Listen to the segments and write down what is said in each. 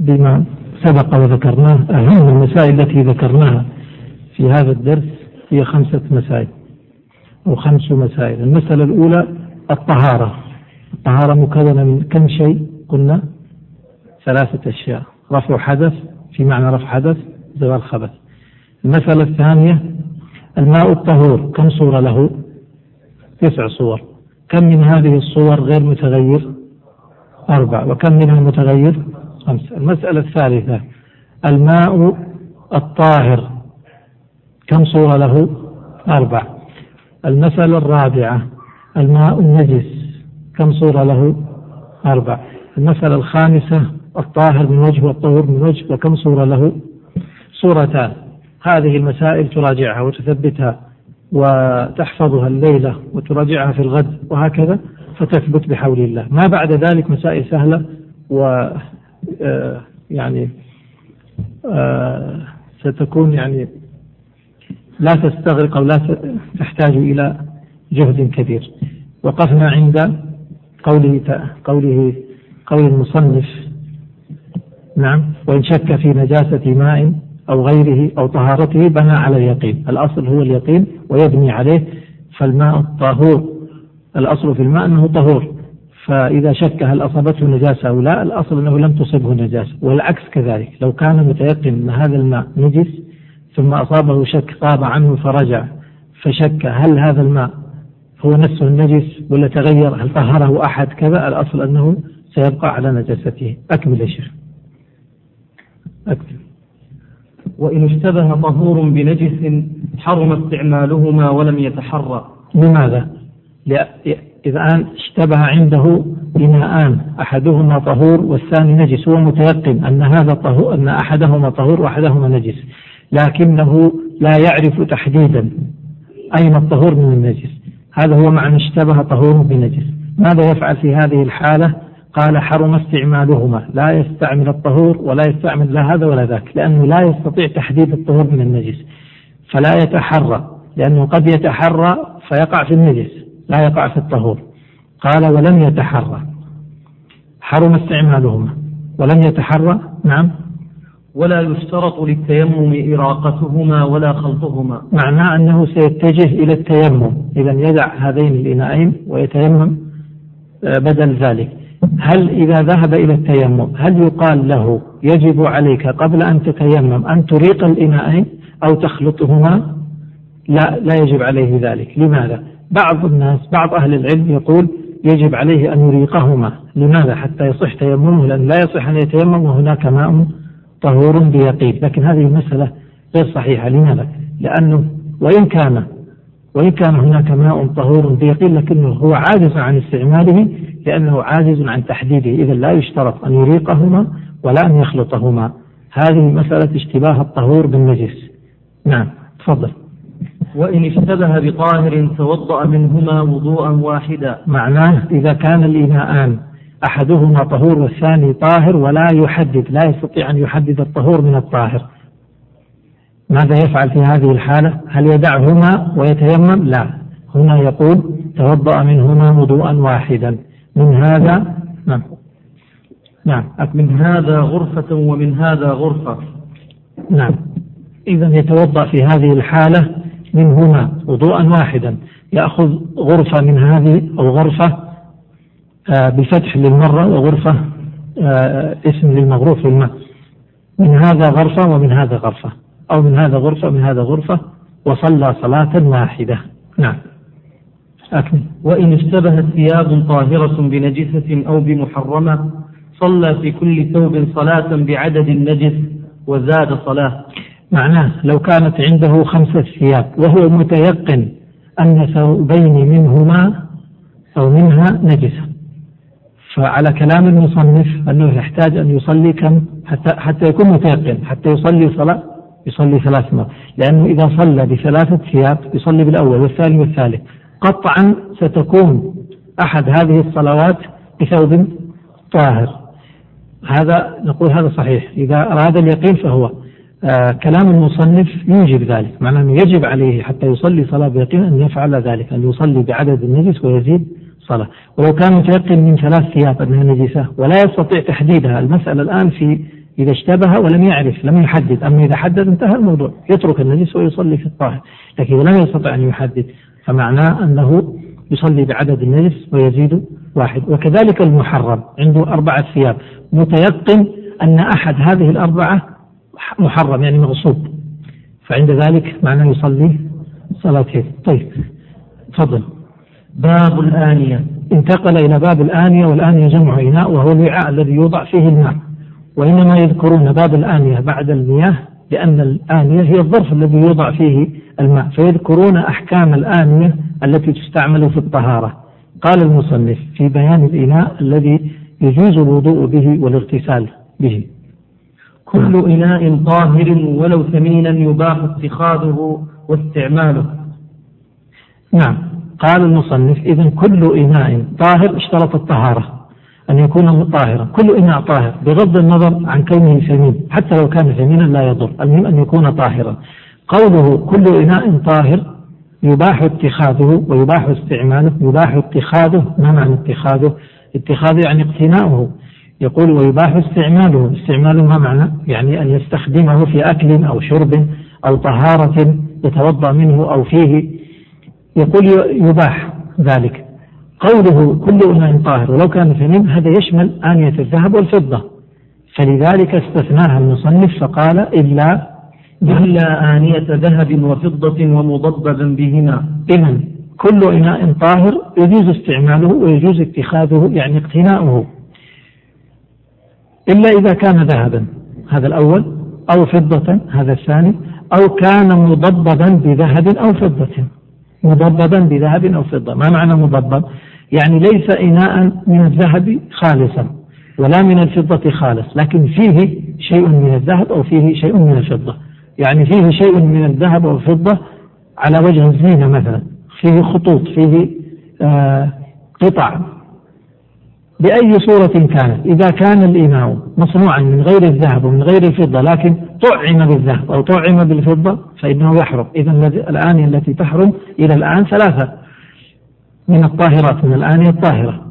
بما سبق وذكرناه أهم المسائل التي ذكرناها في هذا الدرس هي خمسة مسائل أو خمس مسائل. المسألة الأولى الطهارة. الطهارة مكونة من كم شيء؟ قلنا ثلاثة أشياء. رفع حدث في معنى رفع حدث زوال خبث. المسألة الثانية الماء الطهور. كم صورة له؟ تسع صور. كم من هذه الصور غير متغير؟ أربع. وكم منها متغير؟ خمس. المسألة الثالثة. الماء الطاهر. كم صورة له؟ أربع المسألة الرابعة. الماء النجس. كم صورة له؟ أربع المسألة الخامسة. الطاهر من وجه والطهور من وجه. وكم صورة له؟ صورتان. هذه المسائل تراجعها وتثبتها وتحفظها الليلة وتراجعها في الغد وهكذا فتثبت بحول الله. ما بعد ذلك مسائل سهلة و يعني آه، ستكون يعني لا تستغرق أو لا تحتاج إلى جهد كبير. وقفنا عند قوله قوله قول المصنف. نعم. وإن شك في نجاسة ماء أو غيره أو طهارته بنى على اليقين. الأصل هو اليقين ويبني عليه فالماء الطهور الأصل في الماء أنه طهور. فإذا شك هل أصابته نجاسة أو لا الأصل أنه لم تصبه نجاسة والعكس كذلك. لو كان متيقن أن هذا الماء نجس ثم أصابه شك طاب عنه فرجع فشك هل هذا الماء هو نفسه النجس ولا تغير هل طهره أحد كذا الأصل أنه سيبقى على نجاسته. أكمل يا شيخ. أكمل. وإن اشتبه طهور بنجس حرم استعمالهما ولم يتحرى. لماذا؟ الآن اشتبه عنده إناءان أحدهما طهور والثاني نجس هو متيقن أن هذا طهور أن أحدهما طهور وأحدهما نجس لكنه لا يعرف تحديدا أين الطهور من النجس. هذا هو معنى اشتبه طهور بنجس. ماذا يفعل في هذه الحالة؟ قال حرم استعمالهما لا يستعمل الطهور ولا يستعمل لا هذا ولا ذاك لأنه لا يستطيع تحديد الطهور من النجس فلا يتحرى لأنه قد يتحرى فيقع في النجس. لا يقع في الطهور. قال ولم يتحرى. حرم استعمالهما. ولم يتحرى. نعم. ولا يشترط للتيمم إراقتهما ولا خلطهما. معناه أنه سيتجه إلى التيمم. إذا يدع هذين الإناءين ويتيمم آه، بدل ذلك. هل إذا ذهب إلى التيمم هل يقال له يجب عليك قبل أن تتيمم أن تريق الإناءين أو تخلطهما؟ لا لا يجب عليه ذلك. لماذا؟ بعض الناس بعض أهل العلم يقول يجب عليه أن يريقهما. لماذا؟ حتى يصح تيممه لأن لا يصح أن يتيمم وهناك ماء طهور بيقين. لكن هذه المسألة غير صحيحة. لماذا؟ لأنه وإن كان وإن كان هناك ماء طهور بيقين لكنه هو عاجز عن استعماله لأنه عاجز عن تحديده. إذا لا يشترط أن يريقهما ولا أن يخلطهما. هذه مسألة اشتباه الطهور بالنجس. نعم تفضل. وإن اشتبه بطاهر توضأ منهما وضوءا واحدا. معناه إذا كان الإناءان أحدهما طهور والثاني طاهر ولا يحدد لا يستطيع أن يحدد الطهور من الطاهر. ماذا يفعل في هذه الحالة؟ هل يدعهما ويتيمم؟ لا. هنا يقول توضأ منهما وضوءا واحدا. من هذا؟ نعم. نعم. من هذا غرفة ومن هذا غرفة. نعم. إذا يتوضأ في هذه الحالة من هنا وضوءا واحدا يأخذ غرفة من هذه أو غرفة آه، بفتح للمرة وغرفة آه، اسم للمغروف الماء. من هذا غرفة ومن هذا غرفة أو من هذا غرفة ومن هذا غرفة وصلى صلاة واحدة. نعم. أكمل. وإن اشتبهت ثياب طاهرة بنجسة أو بمحرمة صلى في كل ثوب صلاة بعدد النجس وزاد صلاة. معناه لو كانت عنده خمسة ثياب وهو متيقن أن ثوبين منهما أو منها نجسة. فعلى كلام المصنف أنه يحتاج أن يصلي كم؟ حتى حتى يكون متيقن حتى يصلي صلاة يصلي ثلاث مرات. لأنه إذا صلى بثلاثة ثياب يصلي بالأول والثاني والثالث. قطعا ستكون أحد هذه الصلوات بثوب طاهر. هذا نقول هذا صحيح. إذا أراد اليقين فهو آه كلام المصنف يوجب ذلك. معناه أنه يجب عليه حتى يصلي صلاة بيقين أن يفعل ذلك أن يصلي بعدد النجس ويزيد صلاة. ولو كان متيقن من ثلاث ثياب أنها نجسة ولا يستطيع تحديدها المسألة الآن في إذا اشتبه ولم يعرف لم يحدد. أما إذا حدد انتهى الموضوع يترك النجس ويصلي في الطاهر. لكن إذا لم يستطع أن يحدد فمعناه أنه يصلي بعدد النجس ويزيد واحد. وكذلك المحرم عنده أربعة ثياب. متيقن أن أحد هذه الأربعة محرم يعني مغصوب. فعند ذلك معناه يصلي صلاتين. طيب تفضل. باب الآنية. انتقل إلى باب الآنية والآنية جمع إناء وهو الوعاء الذي يوضع فيه الماء. وإنما يذكرون باب الآنية بعد المياه لأن الآنية هي الظرف الذي يوضع فيه الماء. فيذكرون أحكام الآنية التي تستعمل في الطهارة. قال المصنف في بيان الإناء الذي يجوز الوضوء به والاغتسال به. كل إناء طاهر ولو ثمينا يباح اتخاذه واستعماله. نعم. قال المصنف إذا كل إناء طاهر اشترط الطهارة أن يكون طاهرا. كل إناء طاهر بغض النظر عن كونه ثمين حتى لو كان ثمينا لا يضر. المهم أن يكون طاهرا. قوله كل إناء طاهر يباح اتخاذه ويباح استعماله يباح اتخاذه ما معنى اتخاذه؟ اتخاذه يعني اقتناؤه. يقول ويباح استعماله. استعماله ما معنى؟ يعني أن يستخدمه في أكل أو شرب أو طهارة يتوضأ منه أو فيه. يقول يباح ذلك. قوله كل إناء طاهر. ولو كان ثمين هذا يشمل آنية الذهب والفضة. فلذلك استثناها المصنف فقال إلا إلا آنية ذهب وفضة ومضببا بهما. إذا كل إناء طاهر يجوز استعماله ويجوز اتخاذه يعني اقتناؤه. إلا إذا كان ذهبا هذا الأول أو فضة هذا الثاني أو كان مضببا بذهب أو فضة. مضببا بذهب أو فضة. ما معنى مضبب؟ يعني ليس إناء من الذهب خالصا ولا من الفضة خالص لكن فيه شيء من الذهب أو فيه شيء من الفضة. يعني فيه شيء من الذهب أو الفضة على وجه الزينة مثلا. فيه خطوط فيه آه قطع. بأي صورة كانت. إذا كان الإناء مصنوعا من غير الذهب ومن غير الفضة لكن طعم بالذهب أو طعم بالفضة فإنه يحرم. إذا الآنية التي تحرم إلى الآن ثلاثة. من الطاهرات من الآنية الطاهرة.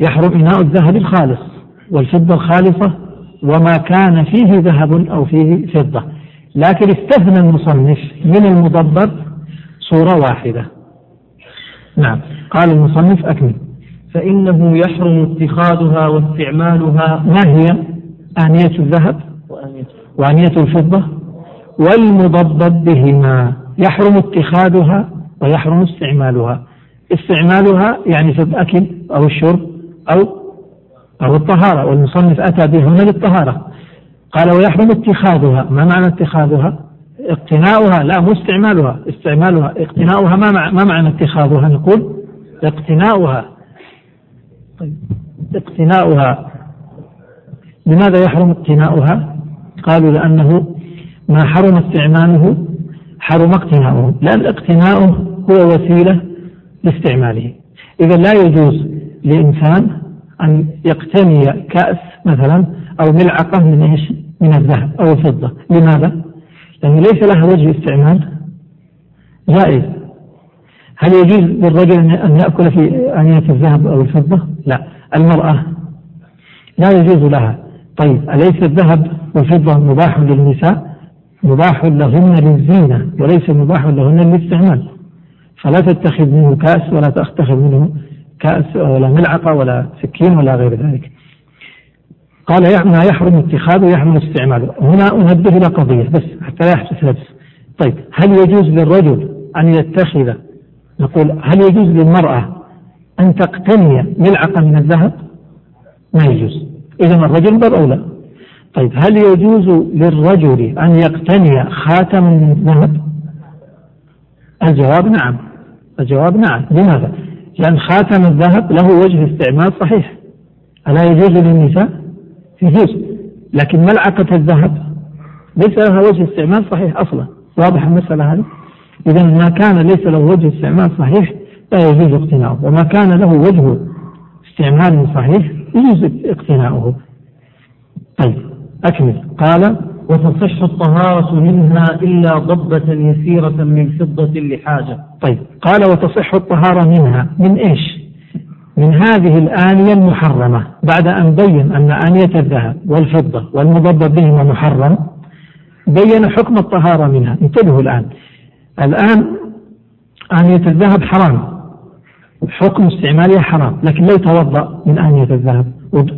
يحرم إناء الذهب الخالص والفضة الخالصة وما كان فيه ذهب أو فيه فضة. لكن استثنى المصنف من المضبب صورة واحدة. نعم. قال المصنف أكمل. فإنه يحرم اتخاذها واستعمالها. ما هي؟ آنية الذهب وآنية. الفضة والمضبب بهما. يحرم اتخاذها ويحرم استعمالها. استعمالها يعني في الأكل أو الشرب أو أو الطهارة والمصنف أتى به هنا للطهارة. قال ويحرم اتخاذها. ما معنى اتخاذها؟ اقتناؤها. لا مو استعمالها. استعمالها اقتناؤها ما معنى اتخاذها؟ نقول اقتناؤها. طيب. اقتناؤها. لماذا يحرم اقتناؤها؟ قالوا لأنه ما حرم استعماله حرم اقتناؤه. لأن اقتناؤه هو وسيلة لاستعماله. إذا لا يجوز لإنسان أن يقتني كأس مثلا أو ملعقة من إيش؟ من الذهب أو الفضة. لماذا؟ لأنه ليس لها وجه استعمال. جائز. هل يجوز للرجل أن يأكل في آنية الذهب أو الفضة؟ لا. المرأة لا يجوز لها. طيب أليس الذهب والفضة مباح للنساء؟ مباح لهن للزينة وليس مباح لهن للاستعمال. فلا تتخذ منه كأس ولا تتخذ منه كأس ولا ملعقة ولا سكين ولا غير ذلك. قال ما يحرم اتخاذه يحرم استعماله هنا أنبه إلى قضية بس حتى لا يحدث لبس. طيب هل يجوز للرجل أن يتخذ نقول هل يجوز للمرأة أن تقتني ملعقة من الذهب؟ ما يجوز. إذا الرجل بل أولى طيب هل يجوز للرجل أن يقتني خاتما من الذهب؟ الجواب نعم. الجواب نعم. لماذا؟ لأن خاتم الذهب له وجه استعمال صحيح. ألا يجوز للنساء؟ يجوز لكن ملعقة الذهب ليس لها وجه استعمال صحيح أصلا. واضح المسألة هذه؟ إذا ما كان ليس له وجه استعمال صحيح لا يجوز اقتناؤه. وما كان له وجه استعمال صحيح يجوز اقتناؤه. طيب أكمل. قال وتصح الطهارة منها إلا ضبة يسيرة من فضة لحاجة. طيب قال وتصح الطهارة منها. من إيش؟ من هذه الآنية المحرمة. بعد أن بين أن آنية الذهب والفضة والمضبب بهما محرم بين حكم الطهارة منها. انتبهوا الآن. الآن آنية الذهب حرام. حكم استعمالها حرام لكن لو توضأ من آنية الذهب.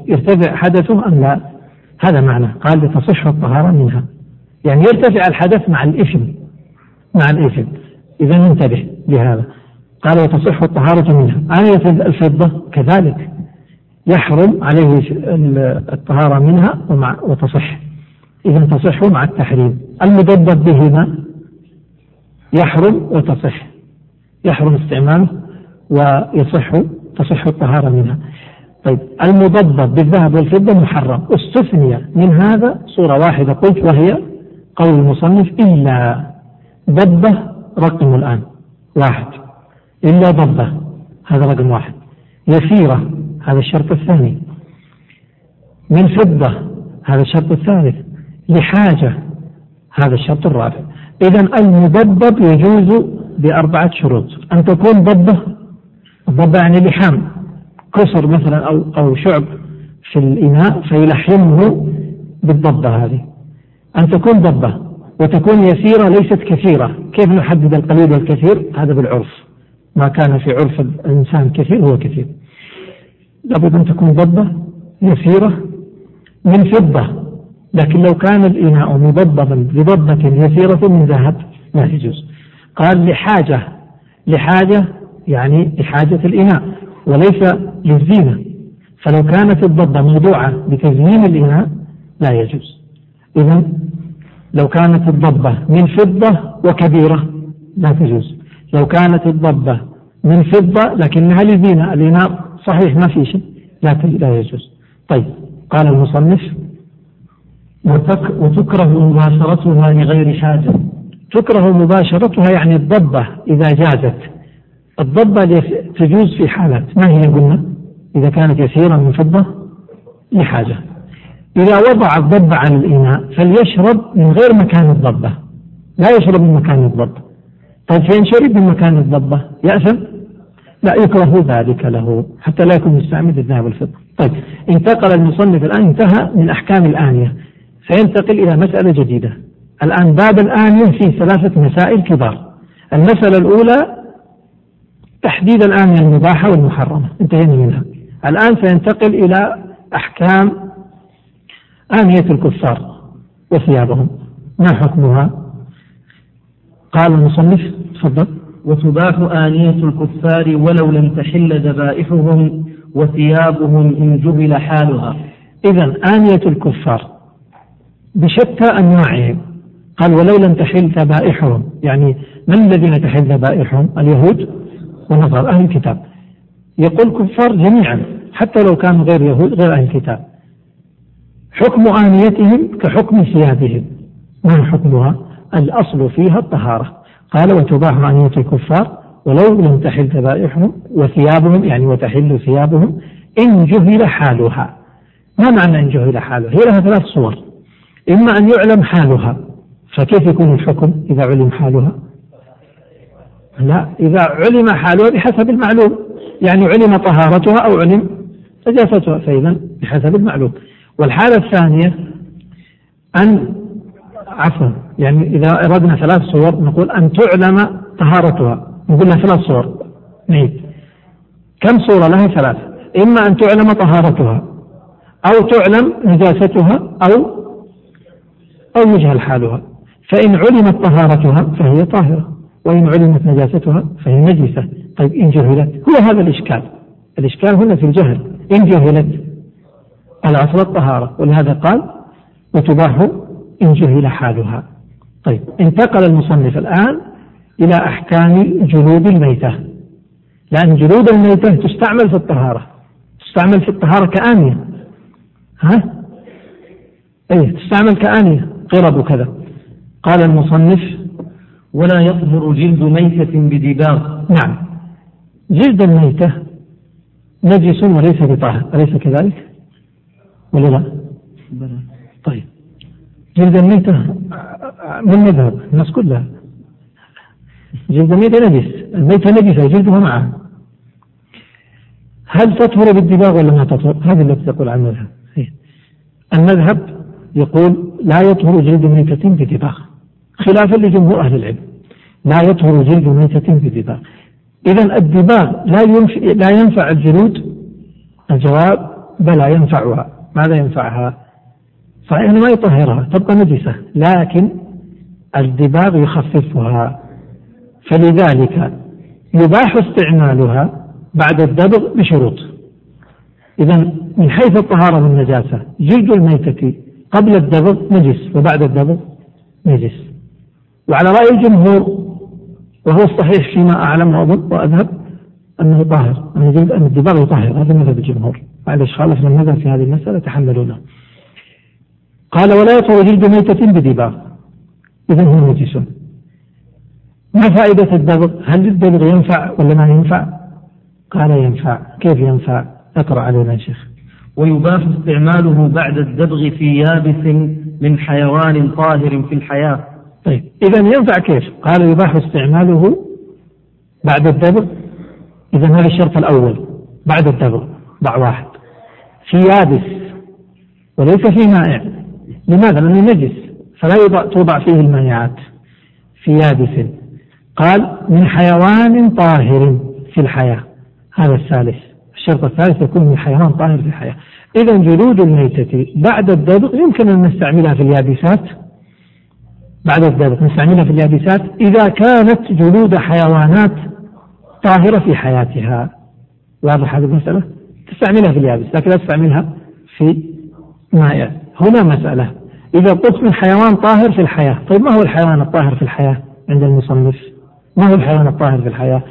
يرتفع حدثه أم لا؟ هذا معنى. قال لتصح الطهارة منها. يعني يرتفع الحدث مع الإثم. مع الإثم. إذا انتبه لهذا. قال وتصح الطهارة منها. آنية الفضة كذلك يحرم عليه الطهارة منها ومع وتصح. إذا تصح مع التحريم. المدبب بهما يحرم وتصح يحرم استعماله ويصح تصح الطهارة منها. طيب المضبب بالذهب والفضة محرم. استثني من هذا صورة واحدة قلت وهي قول المصنف إلا ضبة رقم الآن واحد. إلا ضبة هذا رقم واحد. يسيرة هذا الشرط الثاني. من فضة هذا الشرط الثالث. لحاجة هذا الشرط الرابع. إذا المضبب يجوز بأربعة شروط. أن تكون ضبة الضبة يعني لحام كسر مثلا أو أو شعب في الإناء فيلحمه بالضبة هذه. أن تكون ضبة وتكون يسيرة ليست كثيرة. كيف نحدد القليل والكثير؟ هذا بالعرف. ما كان في عرف الإنسان كثير هو كثير. لابد أن تكون ضبة يسيرة من فضة. لكن لو كان الإناء مضببا بضبة يسيرة من ذهب لا يجوز قال لحاجة لحاجة يعني لحاجة الإناء وليس للزينة. فلو كانت الضبة موضوعة لتزيين الإناء لا يجوز. إذا لو كانت الضبة من فضة وكبيرة لا تجوز لو كانت الضبة من فضة لكنها لزينة الإناء صحيح ما في شيء لا لا يجوز. طيب قال المصنف وتكره مباشرتها لغير حاجة. تكره مباشرتها يعني الضبة إذا جازت. الضبة تجوز في حالات. ما هي قلنا؟ إذا كانت يسيرة من فضة لحاجة. إذا وضع الضبة على الإناء فليشرب من غير مكان الضبة. لا يشرب من مكان الضبة. طيب فإن شرب من مكان الضبة؟ يأثم؟ لا يكره ذلك له. حتى لا يكون مستعمل الذهب والفضة. طيب انتقل المصنف الآن انتهى من أحكام الآنية. سينتقل إلى مسألة جديدة. الآن باب الآنية فيه ثلاثة مسائل كبار. المسألة الأولى تحديد الآنية المباحة والمحرمة انتهينا منها. الآن سينتقل إلى أحكام آنية الكفار وثيابهم. ما حكمها؟ قال المصنف. تفضل. وتباح آنية الكفار ولو لم تحل ذبائحهم وثيابهم إن جهل حالها. إذا آنية الكفار بشتى أنواعهم قال ولو لم تحل ذبائحهم. يعني من الذين تحل ذبائحهم؟ اليهود ونصارى أهل الكتاب. يقول كفار جميعا حتى لو كانوا غير يهود غير أهل الكتاب. حكم آنيتهم كحكم ثيابهم ما حكمها؟ الأصل فيها الطهارة. قال وتباح آنية الكفار. ولو لم تحل ذبائحهم وثيابهم يعني وتحل ثيابهم إن جهل حالها. ما معنى إن جهل حالها؟ هي لها ثلاث صور. إما أن يعلم حالها فكيف يكون الحكم إذا علم حالها؟ لا إذا علم حالها بحسب المعلوم يعني علم طهارتها أو علم نجاستها فإذا بحسب المعلوم. والحالة الثانية أن عفوا يعني إذا أردنا ثلاث صور نقول أن تعلم طهارتها. نقول لها ثلاث صور نعيد. كم صورة؟ لها ثلاث. إما أن تعلم طهارتها أو تعلم نجاستها أو أو يجهل حالها. فإن علمت طهارتها فهي طاهرة. وإن علمت نجاستها فهي نجسة. طيب إن جهلت؟ هو هذا الإشكال. الإشكال هنا في الجهل. إن جهلت الأصل الطهارة؟ ولهذا قال وتباح إن جهل حالها. طيب انتقل المصنف الآن إلى أحكام جلود الميتة. لأن جلود الميتة تستعمل في الطهارة. تستعمل في الطهارة كآنية. ها؟ أي تستعمل كآنية. قرب وكذا قال المصنف ولا يطهر جلد ميتة بدباغ نعم. جلد الميتة نجس وليس بطاهر. أليس كذلك؟ ولا لا؟ طيب. جلد الميتة من مذهب؟ الناس كلها. جلد الميتة نجس. الميتة نجسة جلدها معه هل تطهر بالدباغ ولا ما تطهر؟ هذه التي تقول عن المذهب. المذهب يقول لا يطهر جلد ميتة بدباغ خلافا لجمهور أهل العلم. لا يطهر جلد ميتة بدباغ إذا الدباغ لا ينفع, لا ينفع الجلود. الجواب بلى ينفعها. ماذا ينفعها؟ صحيح ما يطهرها. تبقى نجسة. لكن الدباغ يخففها. فلذلك يباح استعمالها بعد الدبغ بشروط. إذا من حيث الطهارة من النجاسة جلد الميتة قبل الدبغ نجس وبعد الدبغ نجس. وعلى رأي الجمهور وهو الصحيح فيما أعلم وأذهب أنه طاهر. أن جلد أن الدباغ يطهر هذا مذهب الجمهور. معلش خالفنا المذهب في هذه المسألة تحملونه. قال ولا يطهر جلد ميتة بدباغ. إذا هو نجس. ما فائدة الدبغ؟ هل الدبغ ينفع ولا ما ينفع؟ قال ينفع. كيف ينفع؟ اقرأ علينا يا شيخ. ويباح استعماله بعد الدبغ في يابس من حيوان طاهر في الحياة. طيب إذا ينفع كيف؟ قال يباح استعماله بعد الدبغ. إذا هذا الشرط الأول بعد الدبغ ضع واحد. في يابس وليس في مائع. لماذا؟ لأنه نجس فلا توضع فيه المائعات في يابس. قال من حيوان طاهر في الحياة. هذا الثالث. الشرط الثالث يكون من حيوان طاهر في الحياة. إذا جلود الميتة بعد الدبغ يمكن أن نستعملها في اليابسات. بعد الدبغ نستعملها في اليابسات. إذا كانت جلود حيوانات طاهرة في حياتها. واضح هذه المسألة؟ تستعملها في اليابس لكن لا تستعملها في مائع هنا مسألة. إذا قلت من حيوان طاهر في الحياة طيب ما هو الحيوان الطاهر في الحياة عند المصنف؟ ما هو الحيوان الطاهر في الحياة؟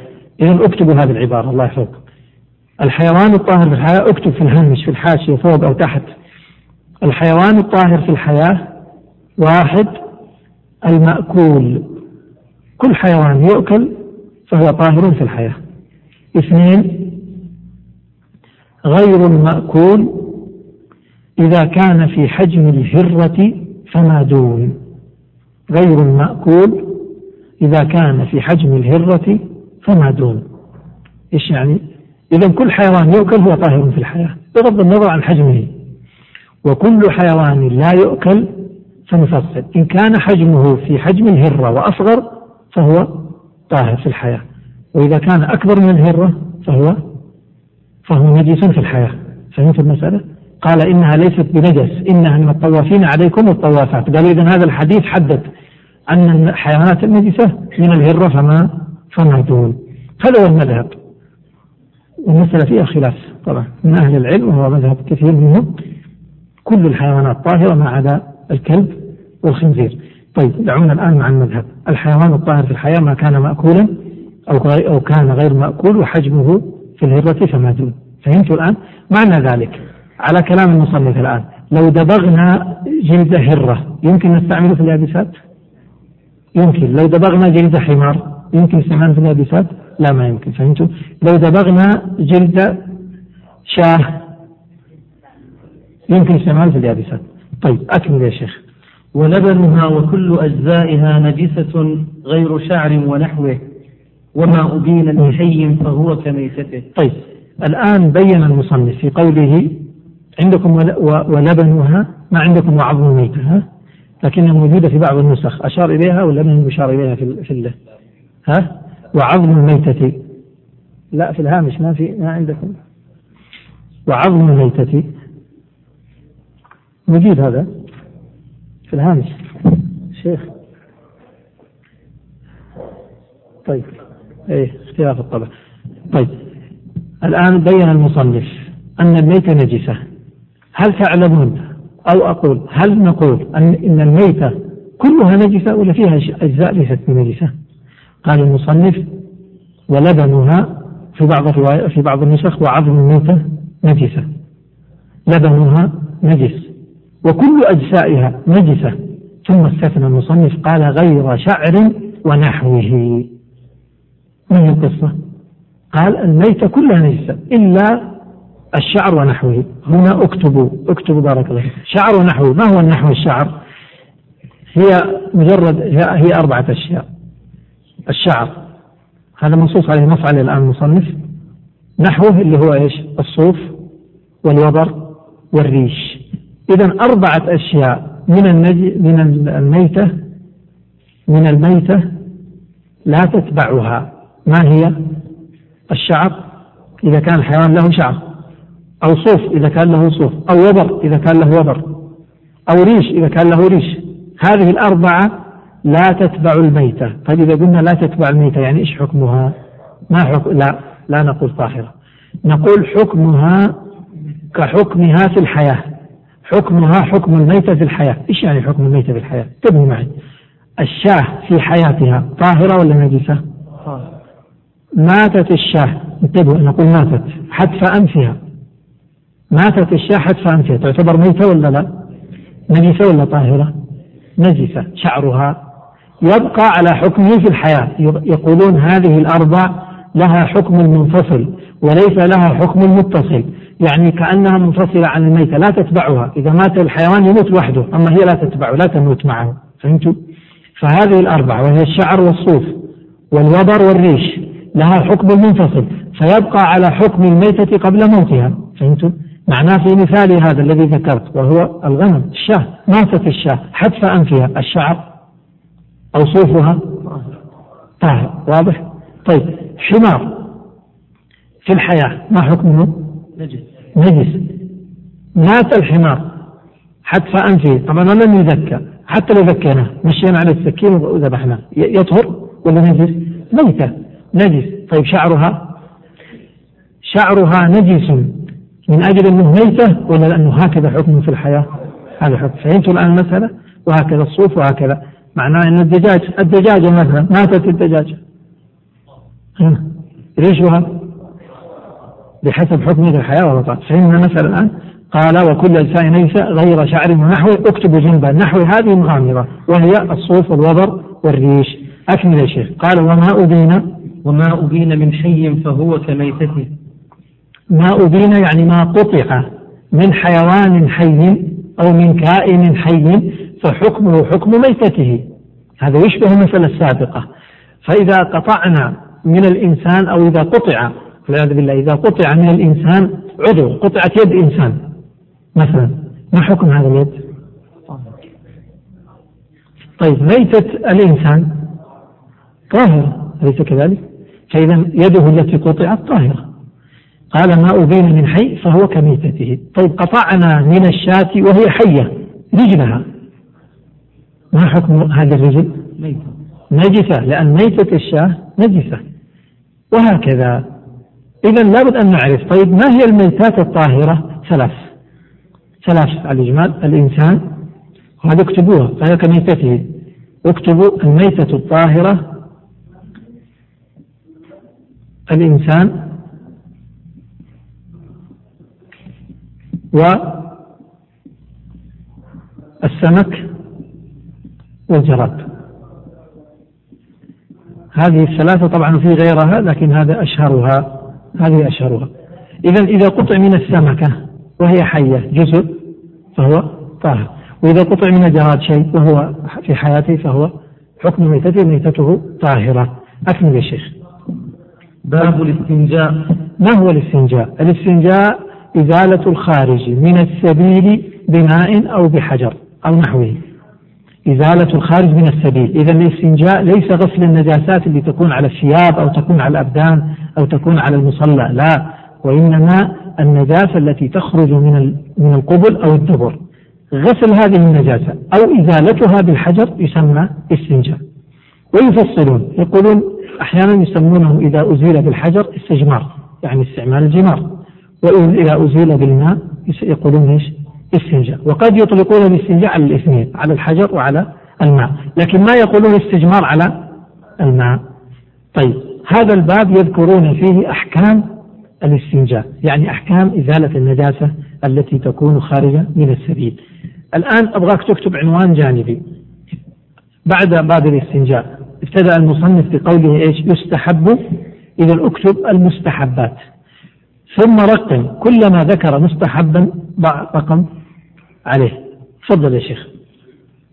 إذا اكتبوا هذه العبارة الله يحفظكم. الحيوان الطاهر في الحياة اكتب في الهامش في الحاشية فوق أو تحت. الحيوان الطاهر في الحياة واحد المأكول. كل حيوان يؤكل فهو طاهر في الحياة. اثنين غير المأكول. إذا كان في حجم الهرة فما دون. غير المأكول. إذا كان في حجم الهرة فما دون. إيش يعني؟ إذا كل حيوان يؤكل هو طاهر في الحياة بغض النظر عن حجمه. وكل حيوان لا يؤكل فنفصل إن كان حجمه في حجم الهرة وأصغر فهو طاهر في الحياة. وإذا كان أكبر من الهرة فهو فهو نجس في الحياة. فهمت المسألة؟ قال إنها ليست بنجس إنها من الطوافين عليكم الطوافات. قال إذا هذا الحديث حدد أن الحيوانات النجسة من الهرة فما فما دون هذا هو المذهب. والمسألة فيها خلاف طبعا. من أهل العلم وهو مذهب كثير منهم كل الحيوانات طاهرة ما عدا الكلب والخنزير. طيب دعونا الآن مع المذهب. الحيوان الطاهر في الحياة ما كان مأكولا أو أو كان غير مأكول وحجمه في الهرة فما دون فهمتوا الآن؟ معنى ذلك. على كلام المصنف الآن لو دبغنا جلد هرة يمكن نستعمله في اليابسات؟ يمكن. لو دبغنا جلد حمار يمكن استعماله في اليابسات؟ لا ما يمكن فهمتوا؟ لو دبغنا جلد شاه يمكن استعماله في اليابسات طيب أكمل يا شيخ. ولبنها وكل أجزائها نجسة غير شعر ونحوه وما أبين لحي فهو كميتته. طيب الآن بين المصنف في قوله عندكم ولبنها ما عندكم وعظم الميتة ها لكنها موجودة في بعض النسخ. أشار إليها ولا من يشار إليها في في ها؟ وعظم الميتة. لا في الهامش ما في ما عندكم. وعظم الميتة. موجود هذا؟ في الهامش. شيخ. طيب. إيه اختلاف الطبع. طيب. الآن بين المصنف أن الميتة نجسة. هل تعلمون أو أقول هل نقول أن إن الميتة كلها نجسة ولا فيها أجزاء ليست بنجسة؟ قال المصنف ولبنها في بعض في بعض النسخ وعظم الميتة نجسة. لبنها نجس. وكل أجزائها نجسة. ثم استثنى المصنف قال غير شعر ونحوه. هي القصة؟ قال الميتة كلها نجسة إلا الشعر ونحوه. هنا اكتبوا اكتبوا بارك الله شعر ونحوه. ما هو النحو الشعر؟ هي مجرد هي أربعة أشياء. الشعر. هذا منصوص عليه عليه الآن المصنف نحوه اللي هو إيش؟ الصوف والوبر والريش. إذا أربعة أشياء من النج... من الميتة من الميتة لا تتبعها. ما هي؟ الشعر. إذا كان الحيوان له شعر. أو صوف إذا كان له صوف. أو وبر إذا كان له وبر. أو ريش إذا كان له ريش. هذه الأربعة لا تتبع الميتة. طيب إذا قلنا لا تتبع الميتة يعني إيش حكمها؟ ما حكم؟ لا لا نقول طاهرة. نقول حكمها كحكمها في الحياة. حكمها حكم الميتة في الحياة. إيش يعني حكم الميتة في الحياة؟ انتبهوا معي. الشاه في حياتها طاهرة ولا نجسة؟ ماتت الشاه. انتبهوا نقول ماتت. حتف أنفها. ماتت الشاه حتف أنفها. تعتبر ميتة ولا لا؟ نجسة ولا طاهرة؟ نجسة. شعرها يبقى على حكمه في الحياة. يقولون هذه الأربع لها حكم منفصل وليس لها حكم متصل. يعني كأنها منفصلة عن الميتة لا تتبعها. إذا مات الحيوان يموت وحده أما هي لا تتبعه لا تموت معه. فهمتوا؟ فهذه الأربعة وهي الشعر والصوف والوبر والريش لها حكم منفصل. فيبقى على حكم الميتة قبل موتها. فهمتم؟ معناه في مثالي هذا الذي ذكرت وهو الغنم الشاة. ماتت الشاة حتف أنفها الشعر أو صوفها طاهر واضح؟ طيب حمار في الحياة ما حكمه؟ نجس. نجس. مات الحمار. حتف أنفه. طبعا لم يذكى. حتى لو ذكيناه. مشينا على السكين وذبحناه. يطهر ولا نجس؟ ميتة. نجس. طيب شعرها؟ شعرها نجس. من أجل أنه ميتة ولا لأنه هكذا حكم في الحياة؟ هذا حكم. فهمتوا الآن المسألة؟ وهكذا الصوف وهكذا. معناه أن الدجاج الدجاجة مثلا ماتت الدجاجة ريشها بحسب حكم في الحياة والوطن. فهمنا المسألة الآن قال وكل أجزاء نجسة غير شعر ونحوه اكتبوا جنبا. نحو هذه مغامرة وهي الصوف والوبر والريش. أكمل يا شيخ. قال وما أبين؟ وما أبين من حي فهو كميتته. ما أبين يعني ما قطع من حيوان حي أو من كائن حي فحكمه حكم ميتته هذا يشبه المسألة السابقة فإذا قطعنا من الإنسان أو إذا قطع والعياذ بالله إذا قطع من الإنسان عضو قطعت يد إنسان مثلا ما حكم هذا اليد؟ طيب ميتة الإنسان طاهرة أليس كذلك؟ فإذا يده التي قطعت طاهرة قال ما أبين من حي فهو كميتته. طيب قطعنا من الشاة وهي حية رجلها. ما حكم هذه الرجل؟ نجسة لأن ميتة الشاة نجسة. وهكذا. إذا لابد أن نعرف طيب ما هي الميتات الطاهرة؟ ثلاث. ثلاث على الإجمال الإنسان. وهذا اكتبوها فهي كميتته. اكتبوا الميتة الطاهرة الإنسان. والسمك والجراد. هذه الثلاثة طبعا في غيرها لكن هذا أشهرها. هذه أشهرها. إذا إذا قطع من السمكة وهي حية جزء فهو طاهر. وإذا قطع من الجراد شيء وهو في حياته فهو حكم ميتته ميتته طاهرة. أكمل يا شيخ. باب الاستنجاء. ما هو الاستنجاء؟ الاستنجاء إزالة الخارج من السبيل بماء أو بحجر أو نحوه إزالة الخارج من السبيل. إذا الاستنجاء ليس غسل النجاسات اللي تكون على الثياب أو تكون على الأبدان أو تكون على المصلى لا. وإنما النجاسة التي تخرج من من القبل أو الدبر. غسل هذه النجاسة أو إزالتها بالحجر يسمى استنجاء. ويفصلون يقولون أحيانا يسمونه إذا أزيل بالحجر استجمار يعني استعمال الجمار. وإذا أزيل بالماء يقولون إيش؟ استنجاء. وقد يطلقون الاستنجاء على الاثنين على الحجر وعلى الماء. لكن ما يقولون استجمار على الماء. طيب هذا الباب يذكرون فيه أحكام الاستنجاء. يعني أحكام إزالة النجاسة التي تكون خارجة من السبيل. الآن أبغاك تكتب عنوان جانبي. بعد باب الاستنجاء ابتدأ المصنف بقوله إيش؟ يستحب. إذا اكتب المستحبات. ثم رقم كلما ذكر مستحبا ضع رقم عليه. تفضل يا شيخ.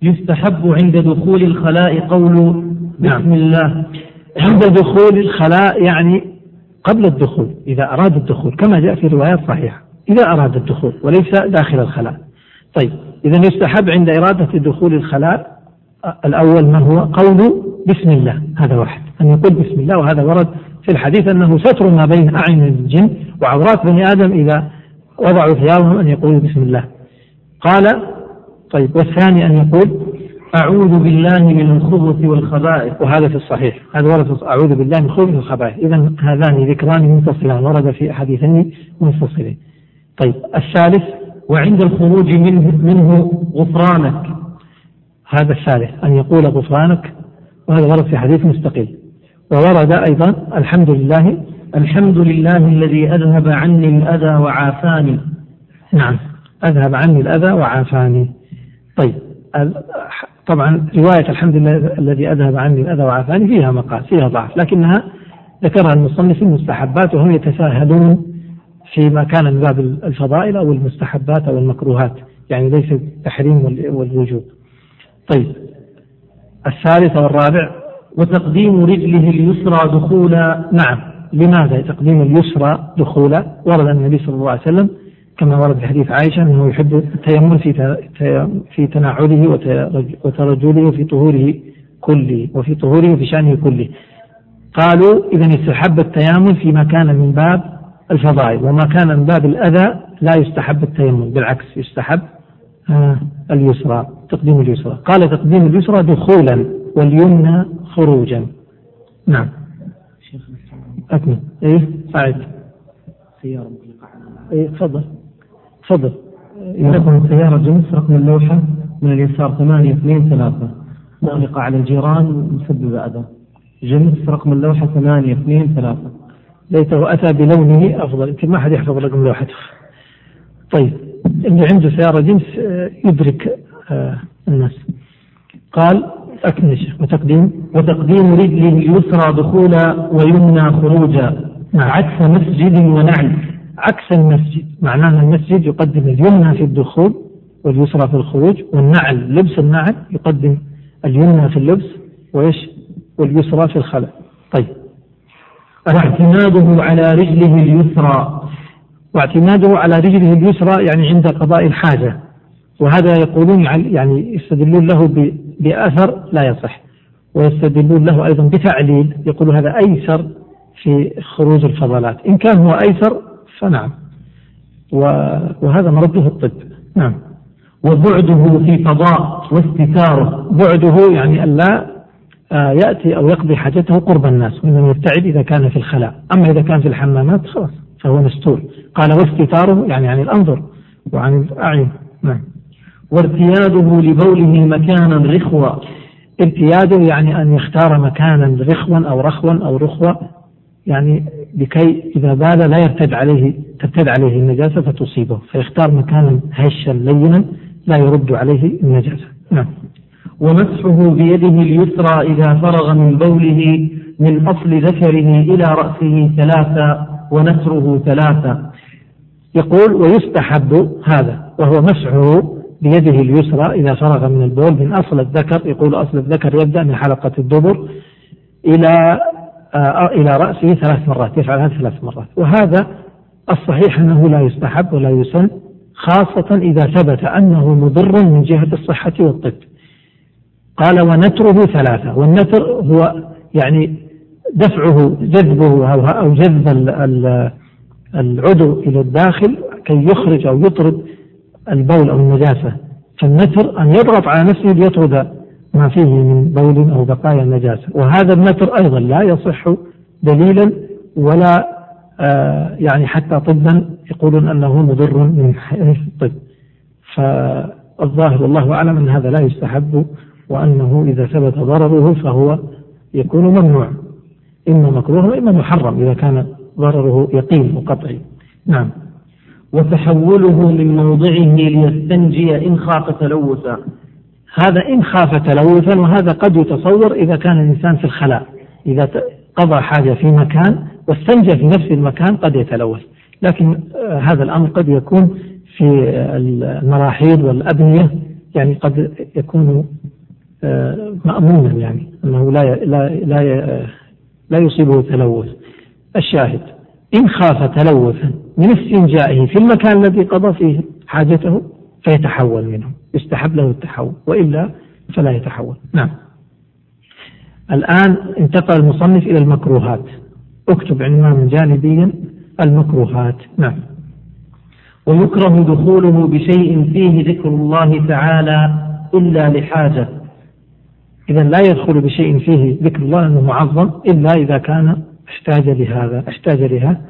يستحب عند دخول الخلاء قول بسم نعم. الله. عند دخول الخلاء يعني قبل الدخول إذا أراد الدخول كما جاء في روايات صحيحة إذا أراد الدخول وليس داخل الخلاء. طيب إذا يستحب عند إرادة دخول الخلاء الأول ما هو قول بسم الله هذا واحد. أن يقول بسم الله وهذا ورد في الحديث أنه ستر ما بين أعين الجن وعورات بني آدم إذا وضعوا ثيابهم أن يقولوا بسم الله. قال طيب والثاني أن يقول أعوذ بالله من الخبث والخبائث. وهذا في الصحيح. هذا ورد أعوذ بالله من الخبث والخبائث. إذا هذان ذكران منفصلان ورد في أحاديثين منفصلين. طيب الثالث وعند الخروج منه, منه غفرانك. هذا الثالث أن يقول غفرانك وهذا ورد في حديث مستقل وورد أيضا الحمد لله. الحمد لله الذي أذهب عني الأذى وعافاني. نعم أذهب عني الأذى وعافاني. طيب طبعا رواية الحمد لله الذي أذهب عني الأذى وعافاني فيها مقال فيها ضعف لكنها ذكرها المصنف المستحبات وهم يتساهلون فيما كان من باب الفضائل أو المستحبات أو المكروهات يعني ليس التحريم والوجوب. طيب. الثالث والرابع وتقديم رجله اليسرى دخولا نعم. لماذا تقديم اليسرى دخولا ورد النبي صلى الله عليه وسلم كما ورد في حديث عائشة أنه يحب التيمم في في تنعله وترجله في طهوره كله وفي طهوره في شأنه كله. قالوا إذا يستحب التيامن فيما كان من باب الفضائل وما كان من باب الأذى لا يستحب التيمم بالعكس يستحب آه، اليسرى. تقديم اليسرى. قال تقديم اليسرى دخولا واليمنى خروجا. نعم. أكمل إيه؟ أعد سيارة إيه تفضل. تفضل. يكون سيارة جنس رقم اللوحة من اليسار ثمانية اثنين ثلاثة. مغلقة على الجيران مسببة أذى. جنس رقم اللوحة ثمانية اثنين ثلاثة. ليته أتى بلونه أفضل. يمكن ما حد يحفظ رقم لوحته. طيب اللي عنده سيارة جنس آه، يدرك الناس. قال الشيخ وتقديم وتقديم رجله اليسرى دخولا ويمنى خروجا. عكس مسجد ونعل. عكس المسجد معناه المسجد يقدم اليمنى في الدخول واليسرى في الخروج والنعل لبس النعل يقدم اليمنى في اللبس وإيش؟ واليسرى في الخلع. طيب. واعتماده على رجله اليسرى. واعتماده على رجله اليسرى يعني عند قضاء الحاجة. وهذا يقولون يعني يستدلون له بأثر لا يصح. ويستدلون له أيضا بتعليل يقول هذا أيسر في خروج الفضلات. إن كان هو أيسر فنعم. وهذا مرده الطب. نعم. وبعده في فضاء واستتاره. بعده يعني ألا آه، يأتي أو يقضي حاجته قرب الناس وإنما يبتعد إذا كان في الخلاء. أما إذا كان في الحمامات خلاص فهو مستور. قال واستتاره يعني عن الأنظر وعن الأعين. نعم. وارتياده لبوله مكانا رخوا. ارتياده يعني أن يختار مكانا رخوا أو رخوا أو رخوة يعني لكي إذا بال لا يرتد عليه ترتد عليه النجاسة فتصيبه. فيختار مكانا هشا لينا لا يرد عليه النجاسة. نعم. ومسحه بيده اليسرى إذا فرغ من بوله من أصل ذكره إلى رأسه ثلاثة ونسره ثلاثة يقول ويستحب هذا وهو مسحه بيده اليسرى إذا فرغ من البول من أصل الذكر يقول أصل الذكر يبدأ من حلقة الدبر إلى آه إلى رأسه ثلاث مرات يفعل هذا ثلاث مرات. وهذا الصحيح أنه لا يستحب ولا يسن خاصة إذا ثبت أنه مضر من جهة الصحة والطب. قال ونتره ثلاثة. والنتر هو يعني دفعه جذبه أو جذب العضو إلى الداخل كي يخرج أو يطرد البول أو النجاسة فالنتر أن يضغط على نفسه ليطرد ما فيه من بول أو بقايا النجاسة. وهذا النتر أيضا لا يصح دليلا ولا آه يعني حتى طبا يقولون أنه مضر من حيث الطب. فالظاهر والله أعلم أن هذا لا يستحب وأنه إذا ثبت ضرره فهو يكون ممنوع. إما مكروه وإما محرم إذا كان ضرره يقين وقطعي. نعم. وتحوله من موضعه ليستنجي إن خاف تلوثا. هذا إن خاف تلوثا وهذا قد يتصور إذا كان الإنسان في الخلاء. إذا قضى حاجة في مكان واستنجى في نفس المكان قد يتلوث. لكن آه، هذا الأمر قد يكون في المراحيض والأبنية يعني قد يكون آه، مأمونا يعني أنه لا لا لا لا يصيبه تلوث. الشاهد. إن خاف تلوثا من استنجائه في المكان الذي قضى فيه حاجته فيتحول منه. يستحب له التحول وإلا فلا يتحول. نعم. الآن انتقل المصنف إلى المكروهات. اكتب عنوان جانبيا المكروهات. نعم. ويكره دخوله بشيء فيه ذكر الله تعالى إلا لحاجة. إذا لا يدخل بشيء فيه ذكر الله أنه معظم إلا إذا كان احتاج لهذا احتاج لها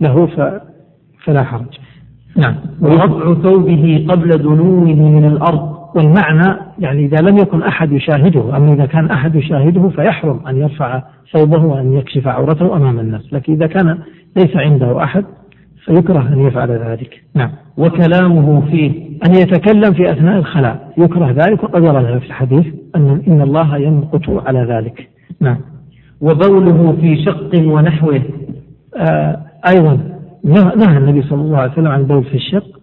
له فلا حرج. نعم. ورفع ثوبه قبل دنوه من الأرض. والمعنى يعني إذا لم يكن أحد يشاهده أما إذا كان أحد يشاهده فيحرم أن يرفع ثوبه وأن يكشف عورته أمام الناس. لكن إذا كان ليس عنده أحد فيكره أن يفعل ذلك. نعم. وكلامه فيه. أن يتكلم في أثناء الخلاء. يكره ذلك وقد ورد في الحديث أن إن الله يمقت على ذلك. نعم. وبوله في شق ونحوه. آه أيضا نهى النبي صلى الله عليه وسلم عن البول في الشق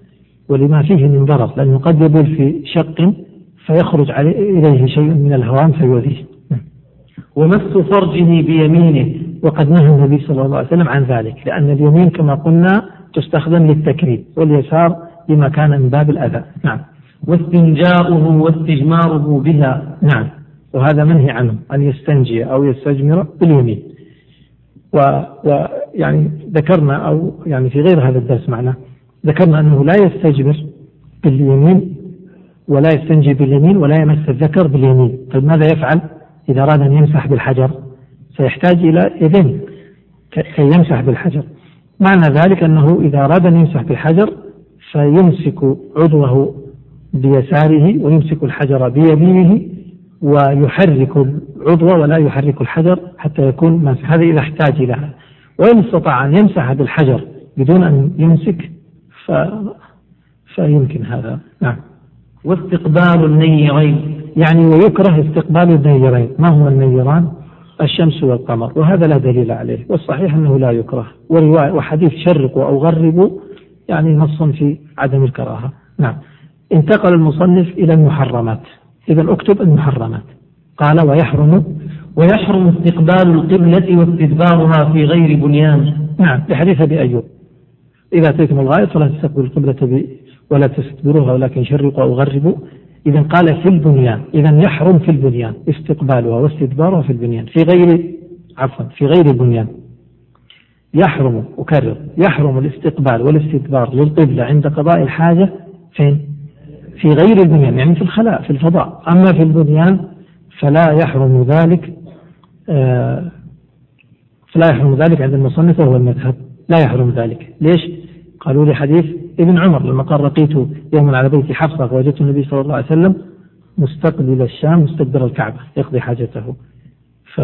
ولما فيه من ضرر لأنه قد يبول في شق فيخرج إليه شيء من الهوام فيؤذيه. ومس فرجه بيمينه. وقد نهى النبي صلى الله عليه وسلم عن ذلك لأن اليمين كما قلنا تستخدم للتكريم واليسار لما كان من باب الأذى. نعم. واستنجاؤه واستجماره بها. نعم. وهذا منهي عنه أن يستنجي أو يستجمر باليمين. ويعني ذكرنا أو يعني في غير هذا الدرس معنا ذكرنا أنه لا يستجمر باليمين ولا يستنجي باليمين ولا يمس الذكر باليمين. طيب ماذا يفعل؟ إذا أراد أن يمسح بالحجر سيحتاج إلى يدين كي يمسح بالحجر. معنى ذلك أنه إذا أراد أن يمسح بالحجر فيمسك عضوه بيساره ويمسك الحجر بيمينه ويحرك العضو ولا يحرك الحجر حتى يكون ماسح هذا إذا احتاج إلى. هذا وإن استطاع أن يمسح بالحجر بدون أن يمسك ف... فيمكن هذا. نعم. واستقبال النيرين. يعني ويكره استقبال النيرين. ما هما النيران؟ الشمس والقمر. وهذا لا دليل عليه. والصحيح أنه لا يكره. ورواية وحديث شرقوا أو غربوا يعني نص في عدم الكراهة. نعم. انتقل المصنف إلى المحرمات. إذا اكتب المحرمات. قال ويحرم ويحرم استقبال القبلة واستدبارها في غير بنيان. نعم لحديث أبي أيوب. إذا أتيتم الغاية فلا تستقبلوا القبلة ولا تستدبروها ولكن شرقوا أو غربوا. إذا قال في البنيان. إذا يحرم في البنيان استقبالها واستدبارها في البنيان. في غير عفوا في غير البنيان يحرم أكرر يحرم الاستقبال والاستدبار للقبلة عند قضاء الحاجة فين؟ في غير البنيان يعني في الخلاء في الفضاء. أما في البنيان فلا يحرم ذلك آه فلا يحرم ذلك عند المصنف وهو المذهب. لا يحرم ذلك. ليش؟ قالوا لي حديث ابن عمر لما قال رقيت يوما على بيت حفصة فوجدت النبي صلى الله عليه وسلم مستقبل الشام مستدبر الكعبة يقضي حاجته. ف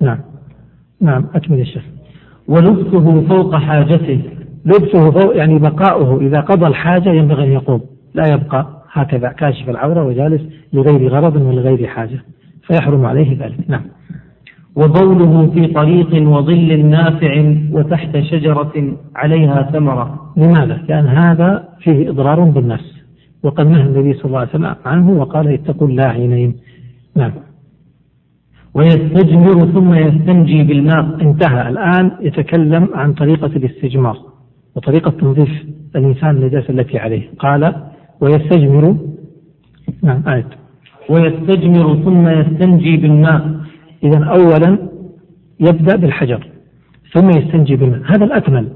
نعم. نعم أكمل الشيخ ولبسه فوق حاجته. لبسه فوق يعني بقاؤه إذا قضى الحاجة ينبغي أن يقوم. لا يبقى هكذا كاشف العورة وجالس لغير غرض ولغير حاجة فيحرم عليه ذلك. نعم. وبوله في طريق وظل نافع وتحت شجرة عليها ثمرة. لماذا؟ لأن هذا فيه إضرار بالنفس. وقد نهى النبي صلى الله عليه وسلم عنه وقال اتقوا اللاعنين. نعم. ويستجمر ثم يستنجي بالماء. انتهى. الآن يتكلم عن طريقة الاستجمار وطريقة تنظيف الإنسان النجاسة التي عليه. قال ويستجمر. نعم آية. ويستجمر ثم يستنجي بالماء. إذا أولا يبدأ بالحجر ثم يستنجي بالماء. هذا الأكمل.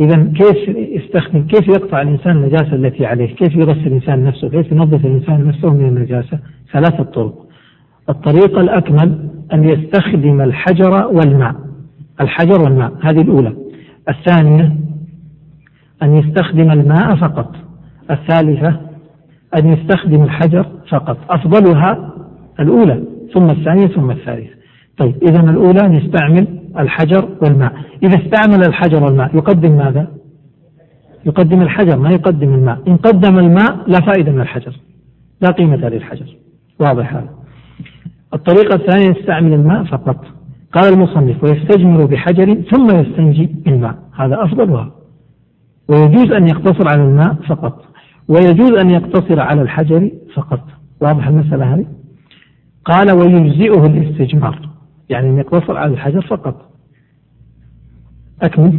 إذا كيف يستخدم كيف يقطع الإنسان النجاسة التي عليه؟ كيف يغسل الإنسان نفسه؟ كيف ينظف الإنسان نفسه من النجاسة؟ ثلاثة طرق. الطريقة الأكمل أن يستخدم الحجر والماء. الحجر والماء هذه الأولى. الثانية أن يستخدم الماء فقط. الثالثة أن يستخدم الحجر فقط أفضلها الأولى ثم الثانية ثم الثالثة. طيب إذا الأولى نستعمل الحجر والماء. إذا استعمل الحجر والماء يقدم ماذا؟ يقدم الحجر ما يقدم الماء. إن قدم الماء لا فائدة من الحجر لا قيمة للحجر. واضح هذا. الطريقة الثانية يستعمل الماء فقط. قال المصنف ويستجمر بحجر ثم يستنجي بالماء هذا أفضلها. ويجوز أن يقتصر على الماء فقط. ويجوز أن يقتصر على الحجر فقط. واضح المسألة هذه؟ قال ويجزئه الاستجمار يعني أن يقتصر على الحجر فقط. أكمل.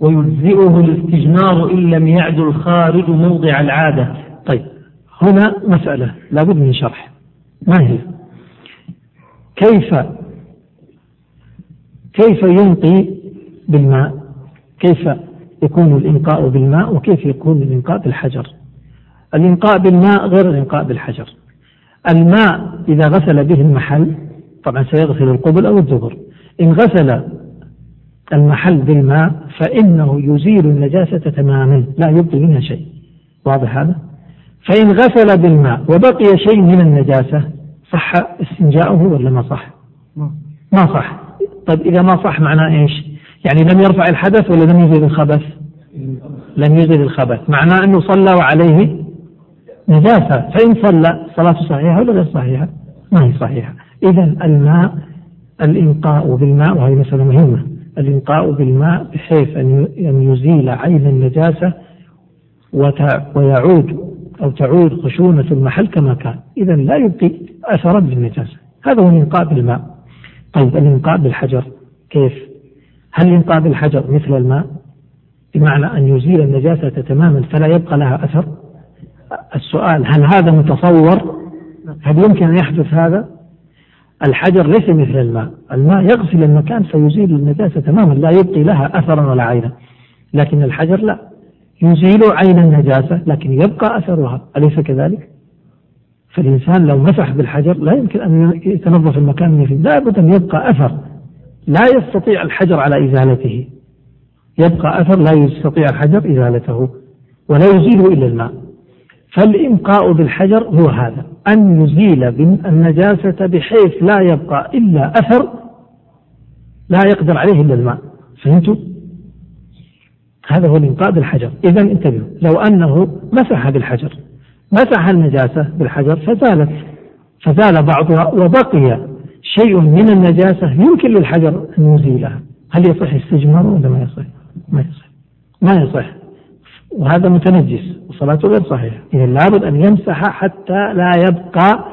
ويجزئه الاستجمار إن لم يعد الخارج موضع العادة. طيب هنا مسألة لابد من شرح. ما هي؟ كيف كيف ينقي بالماء؟ كيف يكون الإنقاء بالماء؟ وكيف يكون الإنقاء بالحجر؟ الإنقاء بالماء غير الإنقاء بالحجر. الماء إذا غسل به المحل طبعا سيغسل القبل أو الدبر إن غسل المحل بالماء فإنه يزيل النجاسة تماما لا يبقي منها شيء. واضح هذا؟ فإن غسل بالماء وبقي شيء من النجاسة صح استنجاؤه ولا ما صح؟ ما. صح. طيب إذا ما صح معناه إيش؟ يعني لم يرفع الحدث ولا لم يزيد الخبث؟ لم يزيد الخبث. معناه أنه صلى وعليه نجاسة. فإن صلى صلاته صحيحة ولا غير صحيحة؟ ما هي صحيحة. إذا الماء الإنقاء بالماء وهي مسألة مهمة. الإنقاء بالماء بحيث أن يزيل عين النجاسة ويعود أو تعود خشونة المحل كما كان. إذا لا يبقي أثرا للنجاسة. هذا هو الإنقاء بالماء. طيب الإنقاء بالحجر. كيف؟ هل الإنقاء بالحجر مثل الماء؟ بمعنى أن يزيل النجاسة تماما فلا يبقى لها أثر؟ السؤال هل هذا متصور؟ هل يمكن أن يحدث هذا؟ الحجر ليس مثل الماء. الماء يغسل المكان فيزيل النجاسة تماما لا يبقي لها أثرا ولا عينا. لكن الحجر لا. يزيل عين النجاسة لكن يبقى أثرها. أليس كذلك؟ فالإنسان لو مسح بالحجر لا يمكن أن يتنظف المكان من لا بد أن يبقى أثر. لا يستطيع الحجر على إزالته. يبقى أثر لا يستطيع الحجر إزالته. ولا يزيله إلا الماء. فالإنقاء بالحجر هو هذا. أن يزيل النجاسة بحيث لا يبقى إلا أثر لا يقدر عليه إلا الماء. فهمتوا؟ هذا هو الإنقاء بالحجر. إذا انتبهوا لو أنه مسح بالحجر مسح النجاسة بالحجر فزالت فزال بعضها وبقي شيء من النجاسة يمكن للحجر أن يزيلها. هل يصح استجمار ولا ما يصح؟ ما يصح. ما يصح. وهذا متنجس وصلاته غير صحيحة. إذا لابد أن يمسح حتى لا يبقى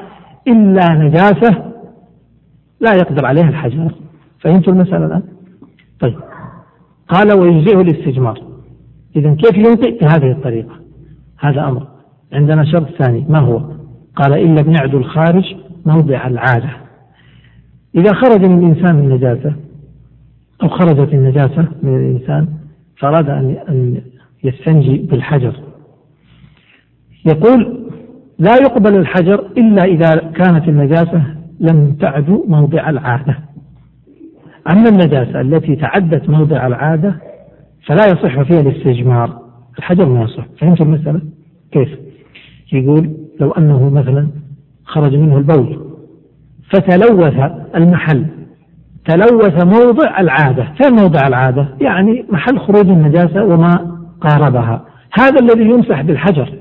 إلا نجاسة لا يقدر عليها الحجر. فهمتوا المسألة الآن؟ طيب. قال ويجزئه الاستجمار. إذا كيف ينطق؟ بهذه الطريقة. هذا أمر. عندنا شرط ثاني. ما هو؟ قال لم يعد الخارج موضع العادة. إذا خرج من الإنسان النجاسة أو خرجت النجاسة من الإنسان فأراد أن يستنجي بالحجر. يقول لا يقبل الحجر إلا إذا كانت النجاسة لم تعد موضع العادة. أما النجاسة التي تعدت موضع العادة فلا يصح فيها الاستجمار. الحجر ما يصح. فهمت المسألة؟ كيف؟ يقول لو أنه مثلا خرج منه البول فتلوث المحل تلوث موضع العادة. فين موضع العادة؟ يعني محل خروج النجاسة وما قاربها. هذا الذي يمسح بالحجر.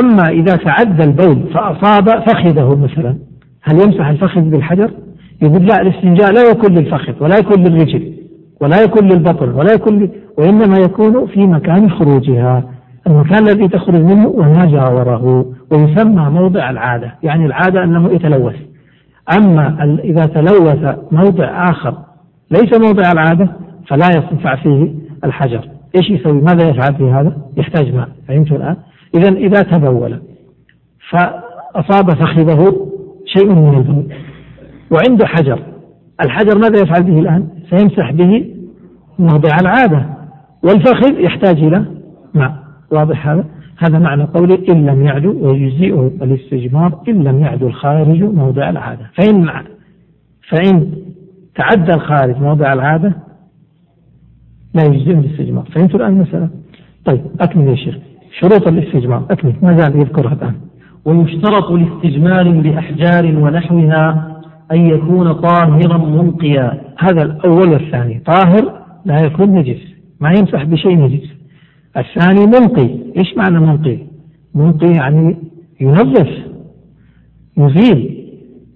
أما إذا تعدى البول فأصاب فخذه مثلا. هل يمسح الفخذ بالحجر؟ يقول لا الاستنجاء لا يكون للفخذ ولا يكون للرجل ولا يكون للبطن ولا يكون وإنما يكون في مكان خروجها. المكان الذي تخرج منه وما جاوره ويسمى موضع العادة. يعني العادة أنه يتلوث. أما إذا تلوث موضع آخر ليس موضع العادة فلا ينفع فيه الحجر. إيش يسوي؟ ماذا يفعل في هذا؟ يحتاج ماء، فهمتوا الآن؟ إذا إذا تبول فأصاب فخذه شيء من البول وعنده حجر الحجر ماذا يفعل به الآن سيمسح به موضع العادة والفخذ يحتاج إلى ماء واضح هذا هذا معنى قوله إن لم يعدو ويجزئه الاستجمار إن لم يعدو الخارج موضع العادة فإن فإن تعدى الخارج موضع العادة لا يجزئه الاستجمار فهمتوا الآن المسألة؟ طيب أكمل يا شيخ. شروط الاستجمار أكمل. ما زال يذكرها الآن. ويشترط لاستجمار بأحجار ونحوها أن يكون طاهرا منقيا. هذا الأول والثاني. طاهر لا يكون نجس. ما يمسح بشيء نجس. الثاني منقي. إيش معنى منقي؟ منقي يعني ينظف يزيل.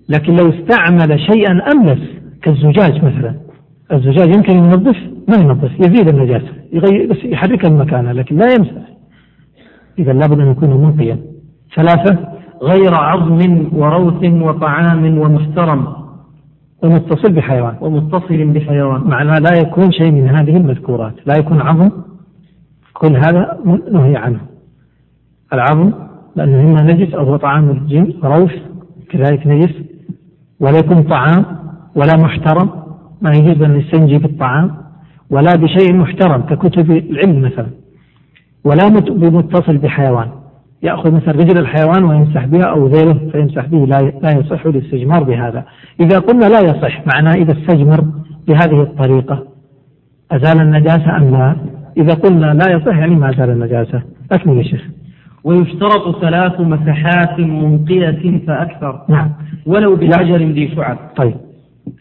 لكن لو استعمل شيئا أملس كالزجاج مثلا. الزجاج يمكن ينظف؟ ما ينظف يزيل النجاسة يغير بس يحركها المكان لكن لا يمسح. إذا لابد أن يكون منقيا. ثلاثة غير عظم وروث وطعام ومحترم. ومتصل بحيوان. ومتصل بحيوان. معناه لا يكون شيء من هذه المذكورات. لا يكون عظم. كل هذا نهي عنه. العظم لأنه إما نجس أو هو طعام الجن روث كذلك نجس. ولا يكون طعام ولا محترم. ما يجوز أن يستنجي بالطعام. ولا بشيء محترم ككتب العلم مثلا. ولا بمتصل بحيوان. يأخذ مثلا رجل الحيوان ويمسح بها أو ذيله فيمسح به لا لا يصح الاستجمار بهذا. إذا قلنا لا يصح معناه إذا استجمر بهذه الطريقة. أزال النجاسة أم لا؟ إذا قلنا لا يصح يعني ما زال النجاسة. أكمل يا شيخ. ويشترط ثلاث مسحات منقية فأكثر. نعم. ولو بحجر ذي شعب طيب.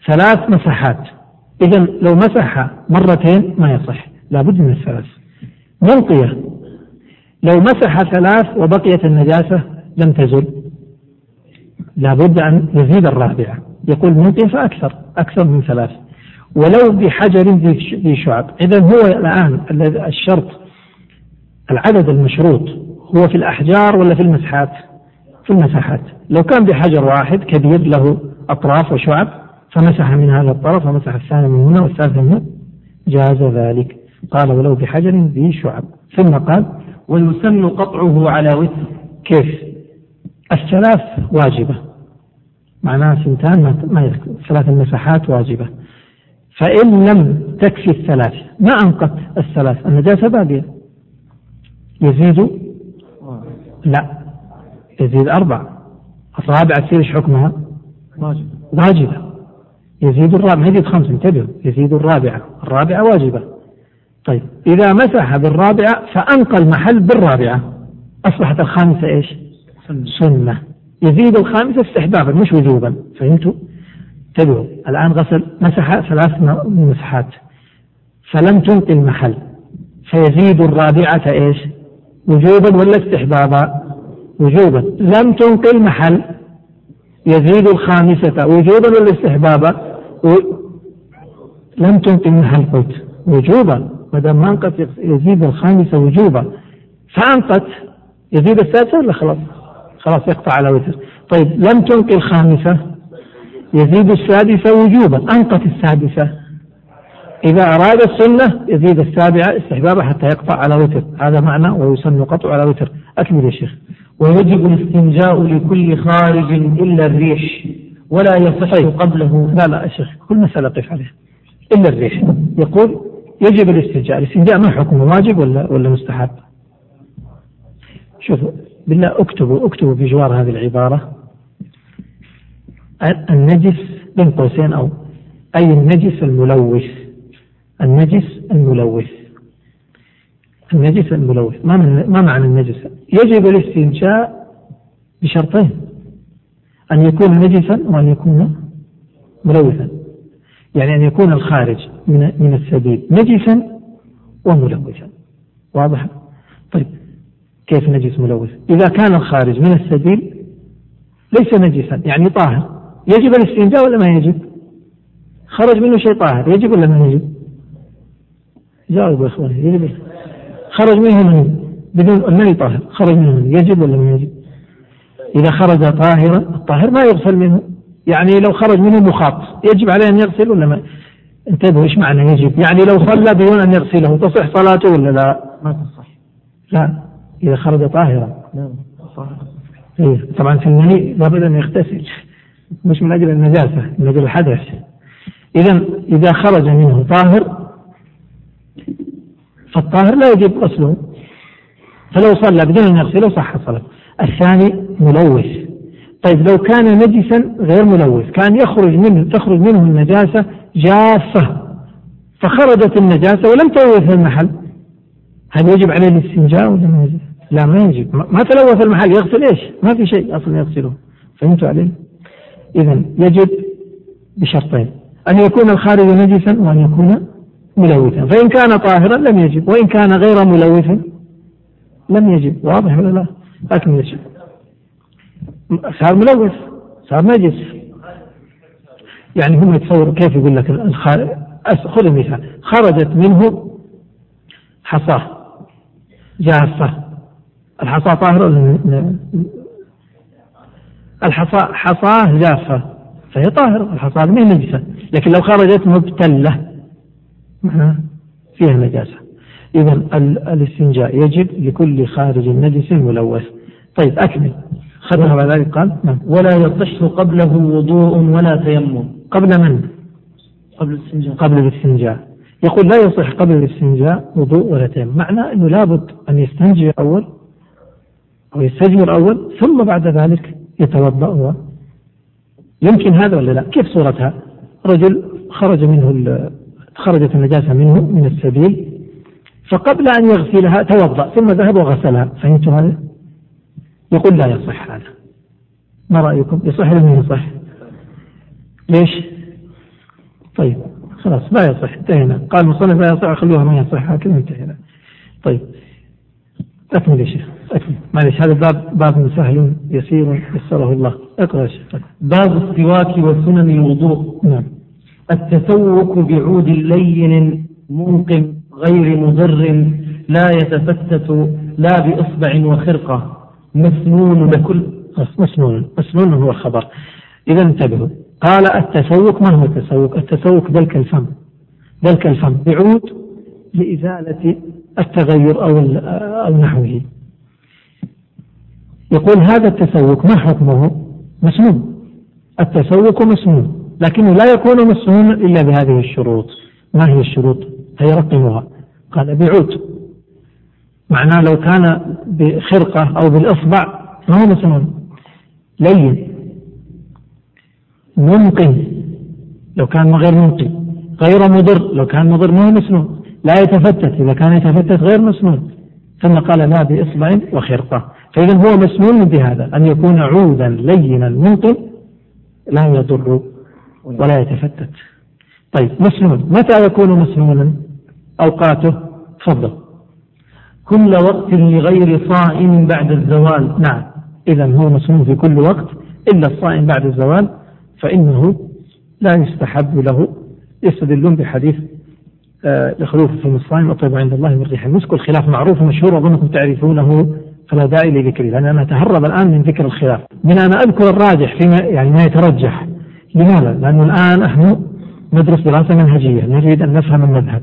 ثلاث مسحات إذا لو مسح مرتين ما يصح لابد من الثلاث. منقية لو مسح ثلاث وبقيت النجاسة لم تزل. لابد أن يزيد الرابعة. يقول منقية فأكثر أكثر من ثلاث. ولو بحجر ذي شعب. إذا هو الآن الشرط العدد المشروط هو في الأحجار ولا في المسحات في المساحات. لو كان بحجر واحد كبير له أطراف وشعب فمسح من هذا الطرف ومسح الثاني من هنا والثالث من هنا. جاز ذلك. قال ولو بحجر ذي شعب. ثم قال ويسن قطعه على وتر كيف؟ الثلاث واجبة. معناها سنتان ما يذكر. ثلاث المساحات واجبة. فإن لم تكفي الثلاث ما أنقت الثلاث؟ النجاسة باقية. يزيد؟ لا. يزيد أربع الرابعة تصير حكمها؟ واجب. واجبة. يزيد الرابعة يزيد خمس انتبهوا يزيد الرابعة الرابعة واجبة. طيب إذا مسح بالرابعة فأنقى المحل بالرابعة أصبحت الخامسة إيش؟ سنة. يزيد الخامسة استحبابا مش وجوبا. فهمتوا؟ انتبهوا. الآن غسل مسح ثلاث مسحات. فلم تنقي المحل. فيزيد الرابعة إيش وجوبا ولا استحبابا؟ وجوبا. لم تنقي المحل. يزيد الخامسة وجوبا ولا استحبابا. لم تنقي المحل قلت وجوبا ما دام ما انقت يزيد الخامسة وجوبا. فأنقت يزيد السادسة ولا خلاص؟ خلاص يقطع على وتر. طيب لم تنقي الخامسة يزيد السادسة وجوبا. أنقت السادسة إذا أراد السنة يزيد السابعة استحبابا حتى يقطع على وتر. هذا معنى ويسن قطع على وتر. أكمل يا شيخ. ويجب الاستنجاء لكل خارج إلا الريش. ولا يصح. قبله. لا لا شيخ كل مسألة قف عليها إلا الريش يقول يجب الاستنجاء. الاستنجاء ما حكمه واجب ولا ولا مستحب؟ شوفوا بالله اكتبوا اكتبوا في جوار هذه العبارة. النجس بين قوسين أو أي النجس الملوث. النجس الملوث. النجس الملوث. ما ما معنى النجس؟ يجب الاستنجاء بشرطين. أن يكون نجسا وأن يكون ملوثا يعني أن يكون الخارج من من السبيل نجسا وملوثا واضح؟ طيب كيف نجس ملوث؟ إذا كان الخارج من السبيل ليس نجسا يعني طاهر يجب الاستنجاء ولا ما يجب؟ خرج منه شيء طاهر يجب ولا ما يجب؟ جاوبوا يا إخواني يجب خرج منه من بدون المني طاهر خرج منه من يجب ولا ما يجب؟ إذا خرج طاهرا الطاهر ما يغسل منه يعني لو خرج منه مخاط يجب عليه أن يغسل ولا ما؟ انتبهوا إيش معنى يجب؟ يعني لو صلى بدون أن يغسله تصح صلاته ولا لا؟ ما تصح. لا إذا خرج طاهرا. نعم إيه طبعا في المني لابد أن يغتسل مش من أجل النجاسة من أجل الحدث. إذا إذا خرج منه طاهر فالطاهر لا يجب غسله. فلو صلى بدون أن يغسله صح صلاته. الثاني ملوث. طيب لو كان نجسا غير ملوث كان يخرج منه تخرج منه النجاسة جافة. فخرجت النجاسة ولم تلوث المحل. هل يجب عليه الاستنجاء ولا ما يجب؟ لا ما يجب. ما تلوث المحل. يغسل إيش؟ ما في شيء أصلا يغسله. فهمتوا علي؟ اذا يجب بشرطين. أن يكون الخارج نجسا وأن يكون ملوثا. فإن كان طاهرا لم يجب. وإن كان غير ملوث لم يجب. واضح ولا لا؟ لكن يجب صار ملوث صار نجس. يعني هم يتصوروا كيف يقول لك الخارج. خذ المثال. خرجت منه حصاه جافة الحصاة طاهرة الحصاة حصاة جافة. فهي طاهرة الحصى ما هي نجسة. لكن لو خرجت معناها فيها نجاسة. إذا الاستنجاء يجب لكل خارج نجس ملوث. طيب أكمل. ختم بعد ذلك قال نعم. ولا يصح قبله وضوء ولا تيمم. قبل من؟ قبل الاستنجاء. قبل الاستنجاء. يقول لا يصح قبل الاستنجاء وضوء ولا تيمم. معنى أنه لابد أن يستنجي أول أو يستجمر أول ثم بعد ذلك يتوضأ يمكن هذا ولا لا؟ كيف صورتها؟ رجل خرج منه خرجت النجاسة منه من السبيل فقبل أن يغسلها توضأ ثم ذهب وغسلها. فهمتم هذا؟ يقول لا يصح هذا. ما رأيكم؟ يصح ولا ما يصح؟ ليش؟ طيب خلاص لا يصح. انتهينا. قال المصنف لا يصح خلوها ما يصح. هكذا انتهينا. طيب. أكمل يا شيخ. أكمل. معلش هذا باب باب سهل يسير يسره الله. اقرأ يا شيخ. باب السواك وسنن الوضوء. نعم. التسوق بعود لين منقم. غير مضر لا يتفتت لا بإصبع وخرقة. مسنون بكل مسنون مسنون هو الخبر. إذا انتبهوا. قال التسوق ما هو التسوق؟ التسوق دلك الفم. دلك الفم. بعود لإزالة التغير أو أو نحوه. يقول هذا التسوق ما حكمه؟ مسنون. التسوق مسنون لكنه لا يكون مسنون إلا بهذه الشروط. ما هي الشروط؟ فيرقمها قال بعود معناه لو كان بخرقة أو بالإصبع ما هو مسنون. لين منقي لو كان غير منقي غير مضر لو كان مضر ما هو مسنون. لا يتفتت إذا كان يتفتت غير مسنون. ثم قال لا بإصبع وخرقة. فإذا هو مسنون بهذا أن يكون عودا لينا منقي لا يضر ولا يتفتت. طيب مسنون. متى يكون مسنونا؟ أوقاته. تفضل. كل وقت لغير صائم بعد الزوال. نعم. إذا هو مسنون في كل وقت إلا الصائم بعد الزوال فإنه لا يستحب له يستدلون بحديث آه لخلوف في الصائم أطيب عند الله من ريح المسك. والخلاف معروف ومشهور أظنكم تعرفونه فلا داعي لذكره لأن أنا أتهرب الآن من ذكر الخلاف. من أنا أذكر الراجح فيما يعني ما يترجح. لماذا؟ لأنه الآن نحن ندرس دراسة منهجية نريد أن نفهم المذهب.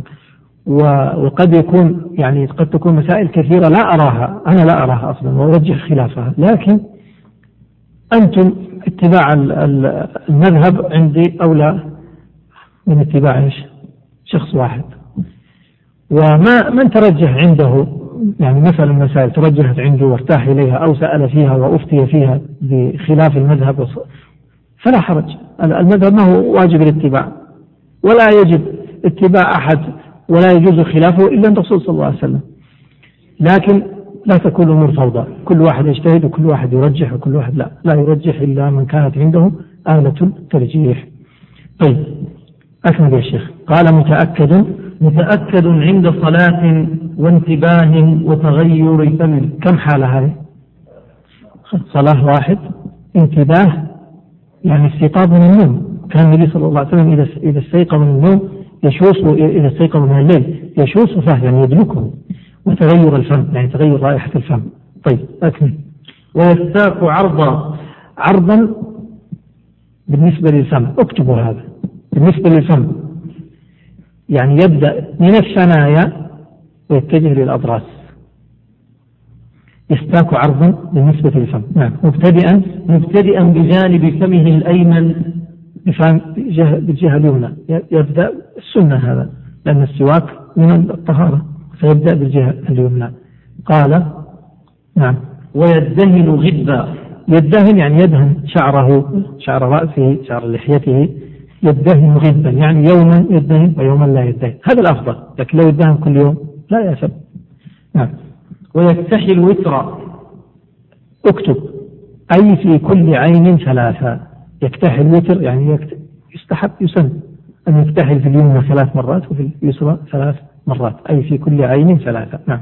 وقد يكون يعني قد تكون مسائل كثيرة لا أراها أنا لا أراها أصلا وأرجح خلافها. لكن أنتم اتباع المذهب عندي أولى من اتباع إيش؟ شخص واحد. وما من ترجح عنده؟ يعني مثلا المسائل ترجحت عنده وارتاح إليها أو سأل فيها وأفتي فيها بخلاف المذهب فلا حرج. المذهب ما هو واجب الاتباع. ولا يجب اتباع أحد ولا يجوز خلافه إلا الرسول صلى الله عليه وسلم. لكن لا تكون الأمور فوضى. كل واحد يجتهد وكل واحد يرجح وكل واحد لا. لا يرجح إلا من كانت عنده آلة الترجيح طيب أكمل يا شيخ. قال متأكد. متأكد عند صلاة وانتباه وتغير فم كم حالة هذه؟ صلاة واحد انتباه يعني استيقاظ من النوم. كان النبي صلى الله عليه وسلم إذا إذا استيقظ من النوم يشوص إذا استيقظ من الليل. يشوص فاه يعني يدلكه وتغير الفم يعني تغير رائحة الفم. طيب أكمل. ويستاق عرضا. عرضا بالنسبة للفم. اكتبوا هذا. بالنسبة للفم. يعني يبدأ من الثنايا ويتجه للأضراس. يستاك عرضا بالنسبة للفم. نعم. مبتدئا مبتدئا بجانب فمه الأيمن. بالجهة اليمنى يبدأ السنة هذا لأن السواك من الطهارة فيبدأ بالجهة اليمنى. قال نعم. ويدهن غبا. يدهن يعني يدهن شعره شعر رأسه شعر لحيته. يدهن غبا يعني يوما يدهن ويوما لا يدهن. هذا الأفضل لكن لو يدهن كل يوم لا يأسف نعم. ويكتحي الوتر. اكتب. أي في كل عين ثلاثة. يكتحي الوتر يعني يستحب يسن أن يكتحل في اليمنى ثلاث مرات وفي اليسرى ثلاث مرات أي في كل عين ثلاثة. نعم.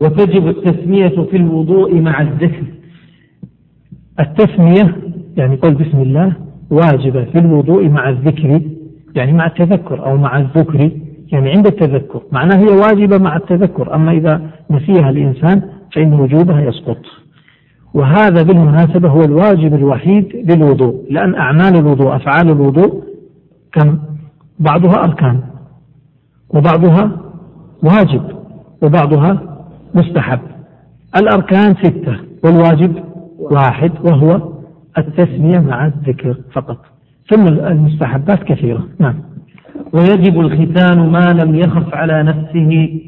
وتجب التسمية في الوضوء مع الذكر. التسمية يعني قول بسم الله واجبة في الوضوء مع الذكر يعني مع التذكر أو مع الذكر يعني عند التذكر. معناه هي واجبة مع التذكر أما إذا نسيها الإنسان فإن وجوبها يسقط. وهذا بالمناسبة هو الواجب الوحيد للوضوء لأن أعمال الوضوء أفعال الوضوء كم؟ بعضها أركان وبعضها واجب وبعضها مستحب. الأركان ستة والواجب واحد وهو التسمية مع الذكر فقط. ثم المستحبات كثيرة. نعم. ويجب الختان ما لم يخف على نفسه.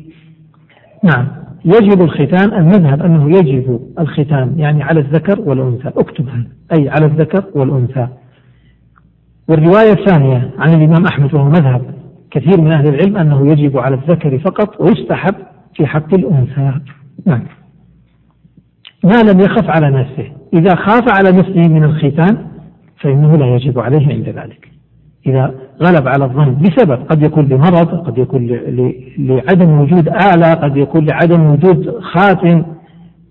نعم. يجب الختان المذهب أنه يجب الختان يعني على الذكر والأنثى. اكتب هذا أي على الذكر والأنثى. والرواية الثانية عن الإمام أحمد وهو مذهب كثير من أهل العلم أنه يجب على الذكر فقط ويستحب في حق الأنثى. نعم. ما لم يخف على نفسه. إذا خاف على نفسه من الختان فإنه لا يجب عليه عند ذلك. إذا غلب على الظن بسبب قد يكون لمرض قد يكون لعدم وجود آلة قد يكون لعدم وجود خاتم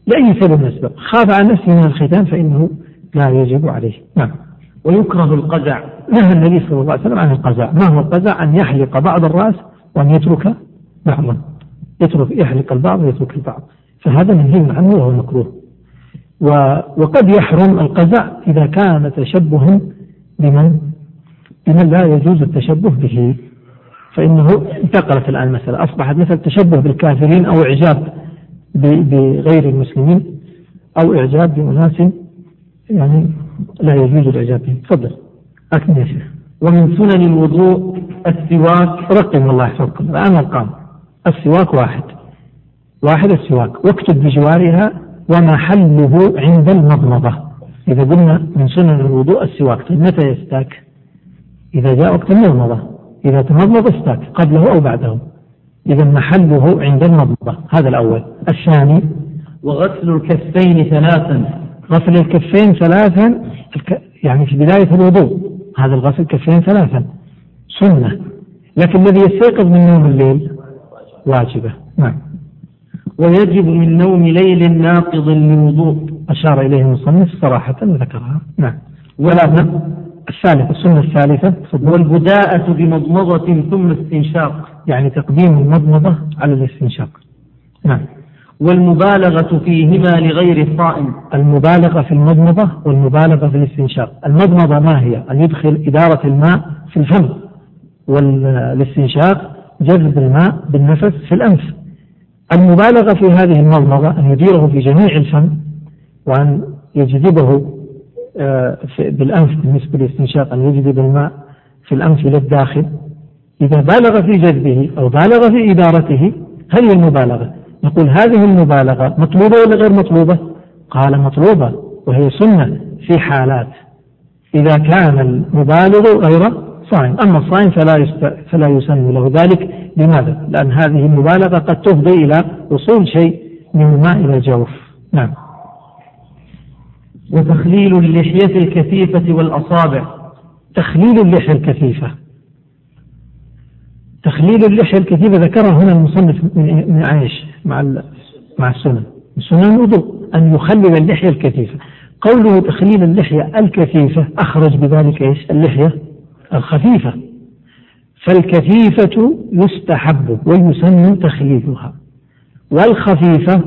لأي سبب من الأسباب. خاف على نفسه من الختان فإنه لا يجب عليه. نعم. ويكره القزع. نهى النبي صلى الله عليه وسلم عن القزع. ما هو القزع؟ أن يحلق بعض الرأس وأن يترك بعضا يترك يحلق البعض ويترك البعض. فهذا منهي عنه وهو مكروه. وقد يحرم القزع إذا كان تشبها بمن بمن لا يجوز التشبه به. فإنه انتقلت الآن المسألة. أصبحت مثل تشبه بالكافرين أو إعجاب بغير المسلمين أو إعجاب بأناس يعني لا يجوز الإعجاب بهم. تفضل. أكمل يا شيخ. ومن سنن الوضوء السواك رقم الله يحفظكم. الآن أرقام السواك واحد. واحد السواك. واكتب بجوارها ومحله عند المضمضة. إذا قلنا من سنن الوضوء السواك طيب متى يستاك؟ إذا جاء وقت المضمضة إذا تمضمض استاك قبله أو بعده. إذا محله عند المضمضة هذا الأول. الثاني وغسل الكفين ثلاثا. غسل الكفين ثلاثا يعني في بداية الوضوء. هذا الغسل كفين ثلاثا. سنة. لكن الذي يستيقظ من نوم الليل؟ واجبة. نعم. ويجب من نوم ليل ناقض للوضوء. أشار إليه المصنف صراحة وذكرها. نعم. ولا الثالثة السنة الثالثة. والبداءة بمضمضة ثم استنشاق يعني تقديم المضمضة على الاستنشاق. نعم. والمبالغة فيهما لغير الصائم. المبالغة في المضمضة والمبالغة في الاستنشاق. المضمضة ما هي؟ أن يدخل إدارة الماء في الفم. والاستنشاق جذب الماء بالنفس في الأنف. المبالغة في هذه المضمضة أن يديره في جميع الفم وأن يجذبه بالأنف بالنسبة للاستنشاق أن يجذب الماء في الأنف إلى الداخل. إذا بالغ في جذبه أو بالغ في إدارته هل هي المبالغة. نقول هذه المبالغة مطلوبة ولا غير مطلوبة؟ قال مطلوبة وهي سنة في حالات. إذا كان المبالغ غير صائم. أما الصائم فلا. فلا يسن له ذلك. لماذا؟ لأن هذه المبالغة قد تفضي إلى وصول شيء من الماء إلى الجوف. نعم. وتخليل اللحية الكثيفة والأصابع. تخليل اللحية الكثيفة. تخليل اللحية الكثيفة ذكرها هنا المصنف من عايش مع مع السنن. سنن الوضوء أن يخلل اللحية الكثيفة. قوله تخليل اللحية الكثيفة أخرج بذلك إيش؟ اللحية الخفيفة. فالكثيفة يستحب ويسن تخليلها. والخفيفة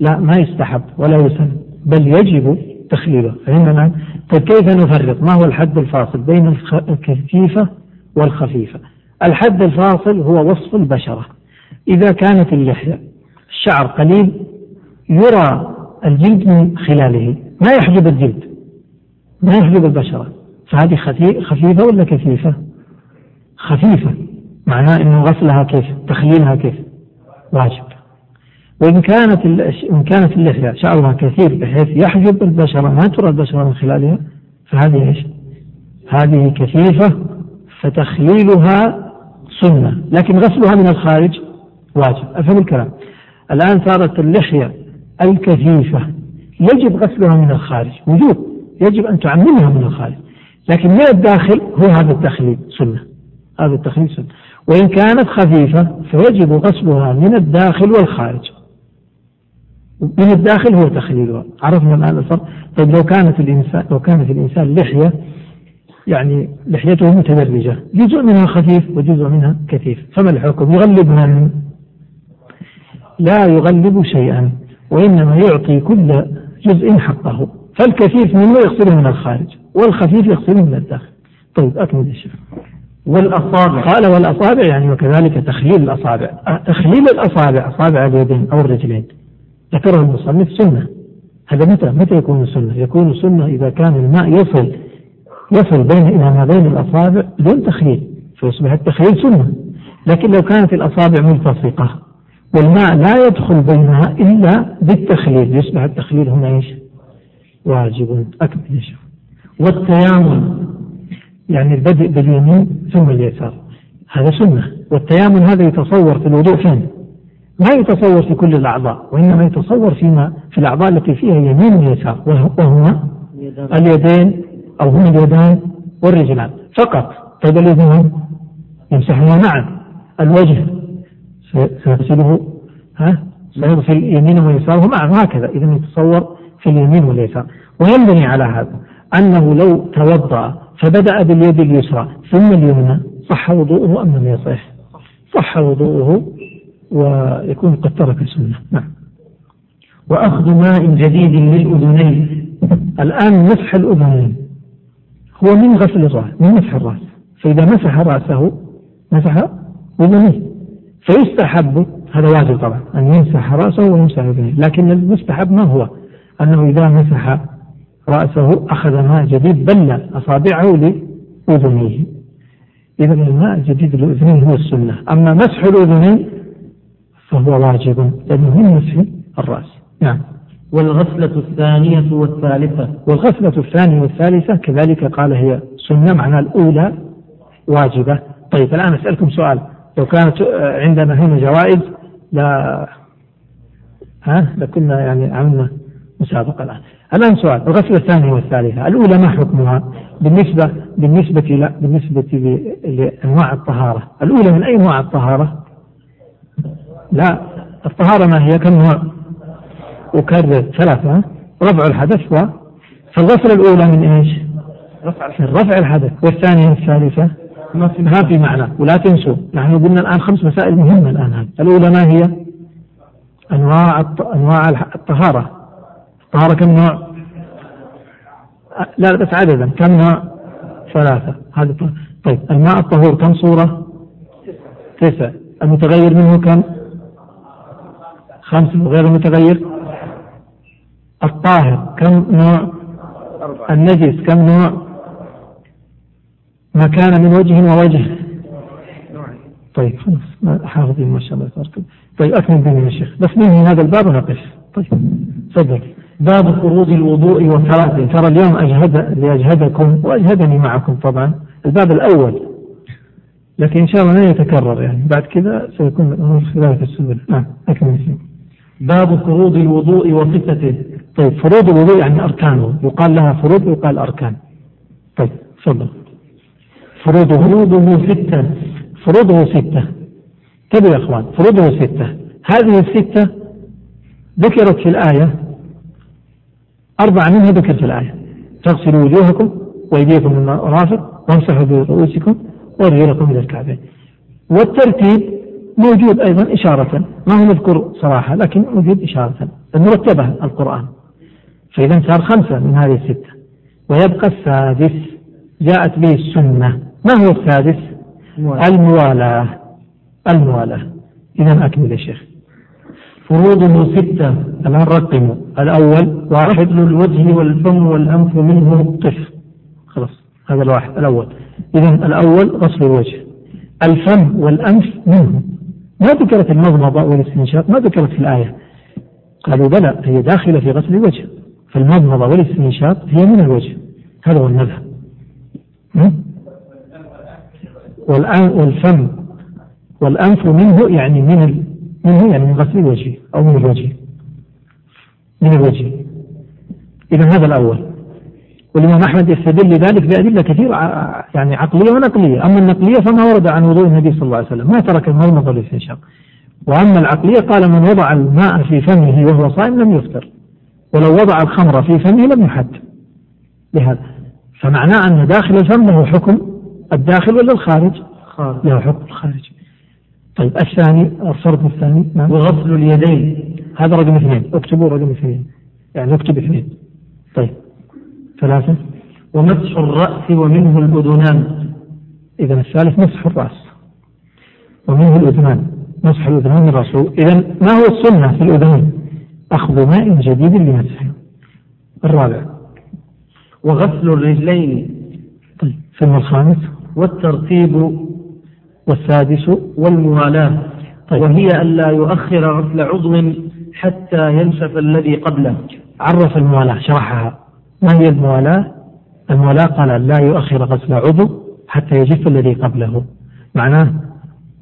لا ما يستحب ولا يسن بل يجب تخليلها فهمنا طيب كيف نفرق؟ ما هو الحد الفاصل بين الكثيفة والخفيفة؟ الحد الفاصل هو وصف البشرة. إذا كانت اللحية الشعر قليل يرى الجلد من خلاله. ما يحجب الجلد ما يحجب البشرة. فهذه خفيفة ولا كثيفة؟ خفيفة. معناه أنه غسلها كيف؟ تخليلها كيف؟ واجب. وإن كانت إن كانت اللحية شعرها كثير بحيث يحجب البشرة ما ترى البشرة من خلالها فهذه إيش؟ هذه كثيفة فتخليلها سنة لكن غسلها من الخارج واجب. أفهم الكلام؟ الآن صارت اللحية الكثيفة يجب غسلها من الخارج وجوب يجب أن تعممها من الخارج لكن من الداخل؟ هو هذا التخليل سنة هذا التخليل سنة. وإن كانت خفيفة فيجب غسلها من الداخل والخارج. من الداخل هو تخليلها عرفنا الآن الفرق؟ طيب لو كانت الإنسان لو كان في الإنسان لحية يعني لحيته متدرجة جزء منها خفيف وجزء منها كثيف فما الحكم؟ يغلب من لا يغلب شيئا وإنما يعطي كل جزء حقه فالكثيف منه يغسله من الخارج والخفيف يغسله من الداخل. طيب أكمل الشيخ والأصابع. قال والأصابع يعني وكذلك تخليل الأصابع. تخليل الأصابع أصابع اليدين أو الرجلين. ذكره المصنف سنة هذا متى متى يكون سنة؟ يكون سنة إذا كان الماء يصل يصل بين إلى ما بين الأصابع بدون تخليل فيصبح التخليل سنة لكن لو كانت الأصابع ملتصقة والماء لا يدخل بينها إلا بالتخليل يصبح التخليل هنا إيش؟ واجب أكمل إيش؟ والتيامن يعني البدء باليمين ثم اليسار هذا سنة والتيامن هذا يتصور في الوضوء فين؟ ما يتصور في كل الأعضاء وإنما يتصور فيما في الأعضاء التي فيها يمين ويسار وهما اليدين. أو هما اليدان والرجلان. فقط طيب اليدين يمسحهما معا. الوجه سيغسله ها؟ سيغسل يمينه ويساره معا. هكذا إذا يتصور في اليمين واليسار. وينبني على هذا أنه لو توضأ فبدأ باليد اليسرى ثم اليمنى صح وضوءه أم لم يصح؟ صح وضوءه ويكون قد ترك السنة. نعم. وأخذ ماء جديد للأذنين. الآن مسح الأذنين. هو من غسل الرأس من مسح الرأس. فإذا مسح رأسه مسح أذنيه. فيستحب هذا واجب طبعا أن يمسح رأسه ويمسح أذنيه. لكن المستحب ما هو؟ أنه إذا مسح رأسه أخذ ماء جديد بل أصابعه لأذنيه. إذا الماء الجديد للأذنين هو السنة. أما مسح الأذنين فهو واجب لأنه من مسح الرأس. نعم. والغسلة الثانية والثالثة؟ والغسلة الثانية والثالثة كذلك قال هي سنة معنى الأولى واجبة. طيب الآن أسألكم سؤال. لو كانت عندنا هنا جوائز لا ها؟ لكنا يعني عملنا مسابقة الآن. الآن سؤال الغسلة الثانية والثالثة الأولى ما حكمها؟ بالنسبة بالنسبة لا بالنسبة لأنواع الطهارة. الأولى من أي أنواع الطهارة؟ لا الطهارة ما هي كم نوع؟ أكرر ثلاثة رفع الحدث و فالغسلة الأولى من إيش؟ رفع الحدث رفع الحدث والثانية الثالثة ما في ما في معنى ولا تنسوا نحن قلنا الآن خمس مسائل مهمة الآن هذه الأولى ما هي؟ أنواع أنواع الطهارة الطهارة كم نوع؟ لا بس عددا كم نوع؟ ثلاثة هذا طيب الماء الطهور كم صورة؟ تسع المتغير منه كم؟ خمسة غير المتغير الطاهر كم نوع؟ النجس كم نوع؟ ما كان من وجه ووجه. طيب خلاص حافظين ما شاء الله تبارك طيب أكمل بني يا شيخ. بس ننهي هذا الباب ونقف. طيب تفضل. باب فروض الوضوء والصلاة. ترى اليوم أجهد لأجهدكم وأجهدني معكم طبعا. الباب الأول. لكن إن شاء الله لا يتكرر يعني. بعد كذا سيكون الأمور خلاف السبل. نعم أكمل فيه. باب فروض الوضوء وصفته طيب فروض الوضوء يعني أركانه. يقال لها فروض ويقال أركان. طيب تفضل. فروضه فروضه ستة. فروضه ستة. انتبهوا يا أخوان فروضه ستة. هذه الستة ذكرت في الآية. أربعة منها ذكرت في الآية. تغسلوا وجوهكم وأيديكم من المرافق وامسحوا برؤوسكم وأرجلكم إلى الكعبين. والترتيب موجود أيضا إشارة. ما هو مذكور صراحة لكن موجود إشارة. مرتبة القرآن. فإذا صار خمسة من هذه الستة. ويبقى السادس. جاءت به السنة. ما هو السادس؟ الموالاة. الموالاة. إذا أكمل يا شيخ. فروضه ستة. الآن رقموا. الأول واحد. الوجه والفم والأنف منه قف خلاص. هذا الواحد. الأول. إذا الأول غسل الوجه. الفم والأنف منه. ما ذكرت المضمضة والاستنشاق ما ذكرت في الآية. قالوا بلى هي داخلة في غسل الوجه. فالمضمضة والاستنشاق هي من الوجه. هذا هو المذهب. والآن والفم والأنف منه يعني من منه يعني من غسل الوجه أو من الوجه. من الوجه. إذا هذا الأول. والإمام أحمد يستدل لذلك بأدلة كثيرة يعني عقلية ونقلية. أما النقلية فما ورد عن وضوء النبي صلى الله عليه وسلم. ما ترك المضمضة والاستنشاق وأما العقلية قال من وضع الماء في فمه وهو صائم لم يفطر. ولو وضع الخمر في فمه لم يحد. لهذا فمعناه أن داخل الفم له حكم الداخل ولا الخارج؟ خارج. له حكم الخارج. طيب الثاني الفرض الثاني نعم. وغسل اليدين. هذا رقم اثنين. اكتبوا رقم اثنين. يعني نكتب اثنين. طيب. ثلاثة. ومسح الرأس ومنه الأذنان. إذا الثالث مسح الرأس. ومنه الأذنان. مسح الأذنان الرسول. إذا ما هو السنة في الأذنين؟ أخذ ماء جديد لمسحه الرابع. وغسل الرجلين. طيب. ثم الخامس. والترتيب. والسادس. والموالاة. طيب. وهي ألا يؤخر غسل عضو حتى ينشف الذي قبله. عرف الموالاة شرحها. ما هي الموالاة؟ الموالاة قال لا يؤخر غسل عضو حتى يجف الذي قبله. معناه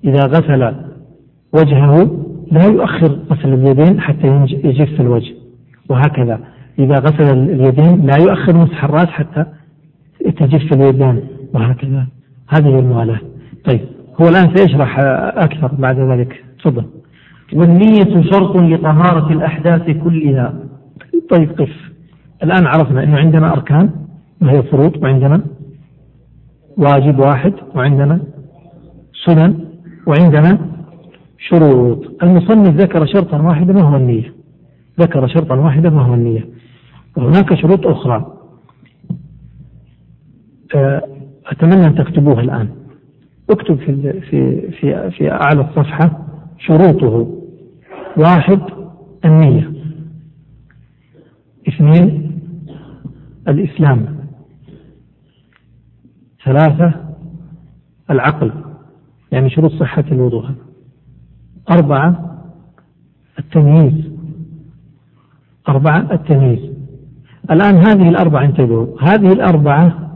إذا غسل وجهه لا يؤخر غسل اليدين حتى يجف الوجه. وهكذا إذا غسل اليدين لا يؤخر مسح الرأس حتى تجف اليدان وهكذا هذه الموالاة. طيب هو الآن سيشرح أكثر بعد ذلك. تفضل. والنية شرط لطهارة الأحداث كلها. طيب قف. الآن عرفنا أنه عندنا أركان وهي فروض وعندنا واجب واحد وعندنا سنن وعندنا شروط. المصنف ذكر شرطا واحدا وهو النية. ذكر شرطا واحدا وهو النية. وهناك شروط أخرى. آه، أتمنى أن تكتبوها الآن. اكتب في في في في أعلى الصفحة شروطه. واحد النية. اثنين الإسلام. ثلاثة العقل. يعني شروط صحة الوضوء. أربعة التمييز. أربعة التمييز. الآن هذه الأربعة انتبهوا. هذه الأربعة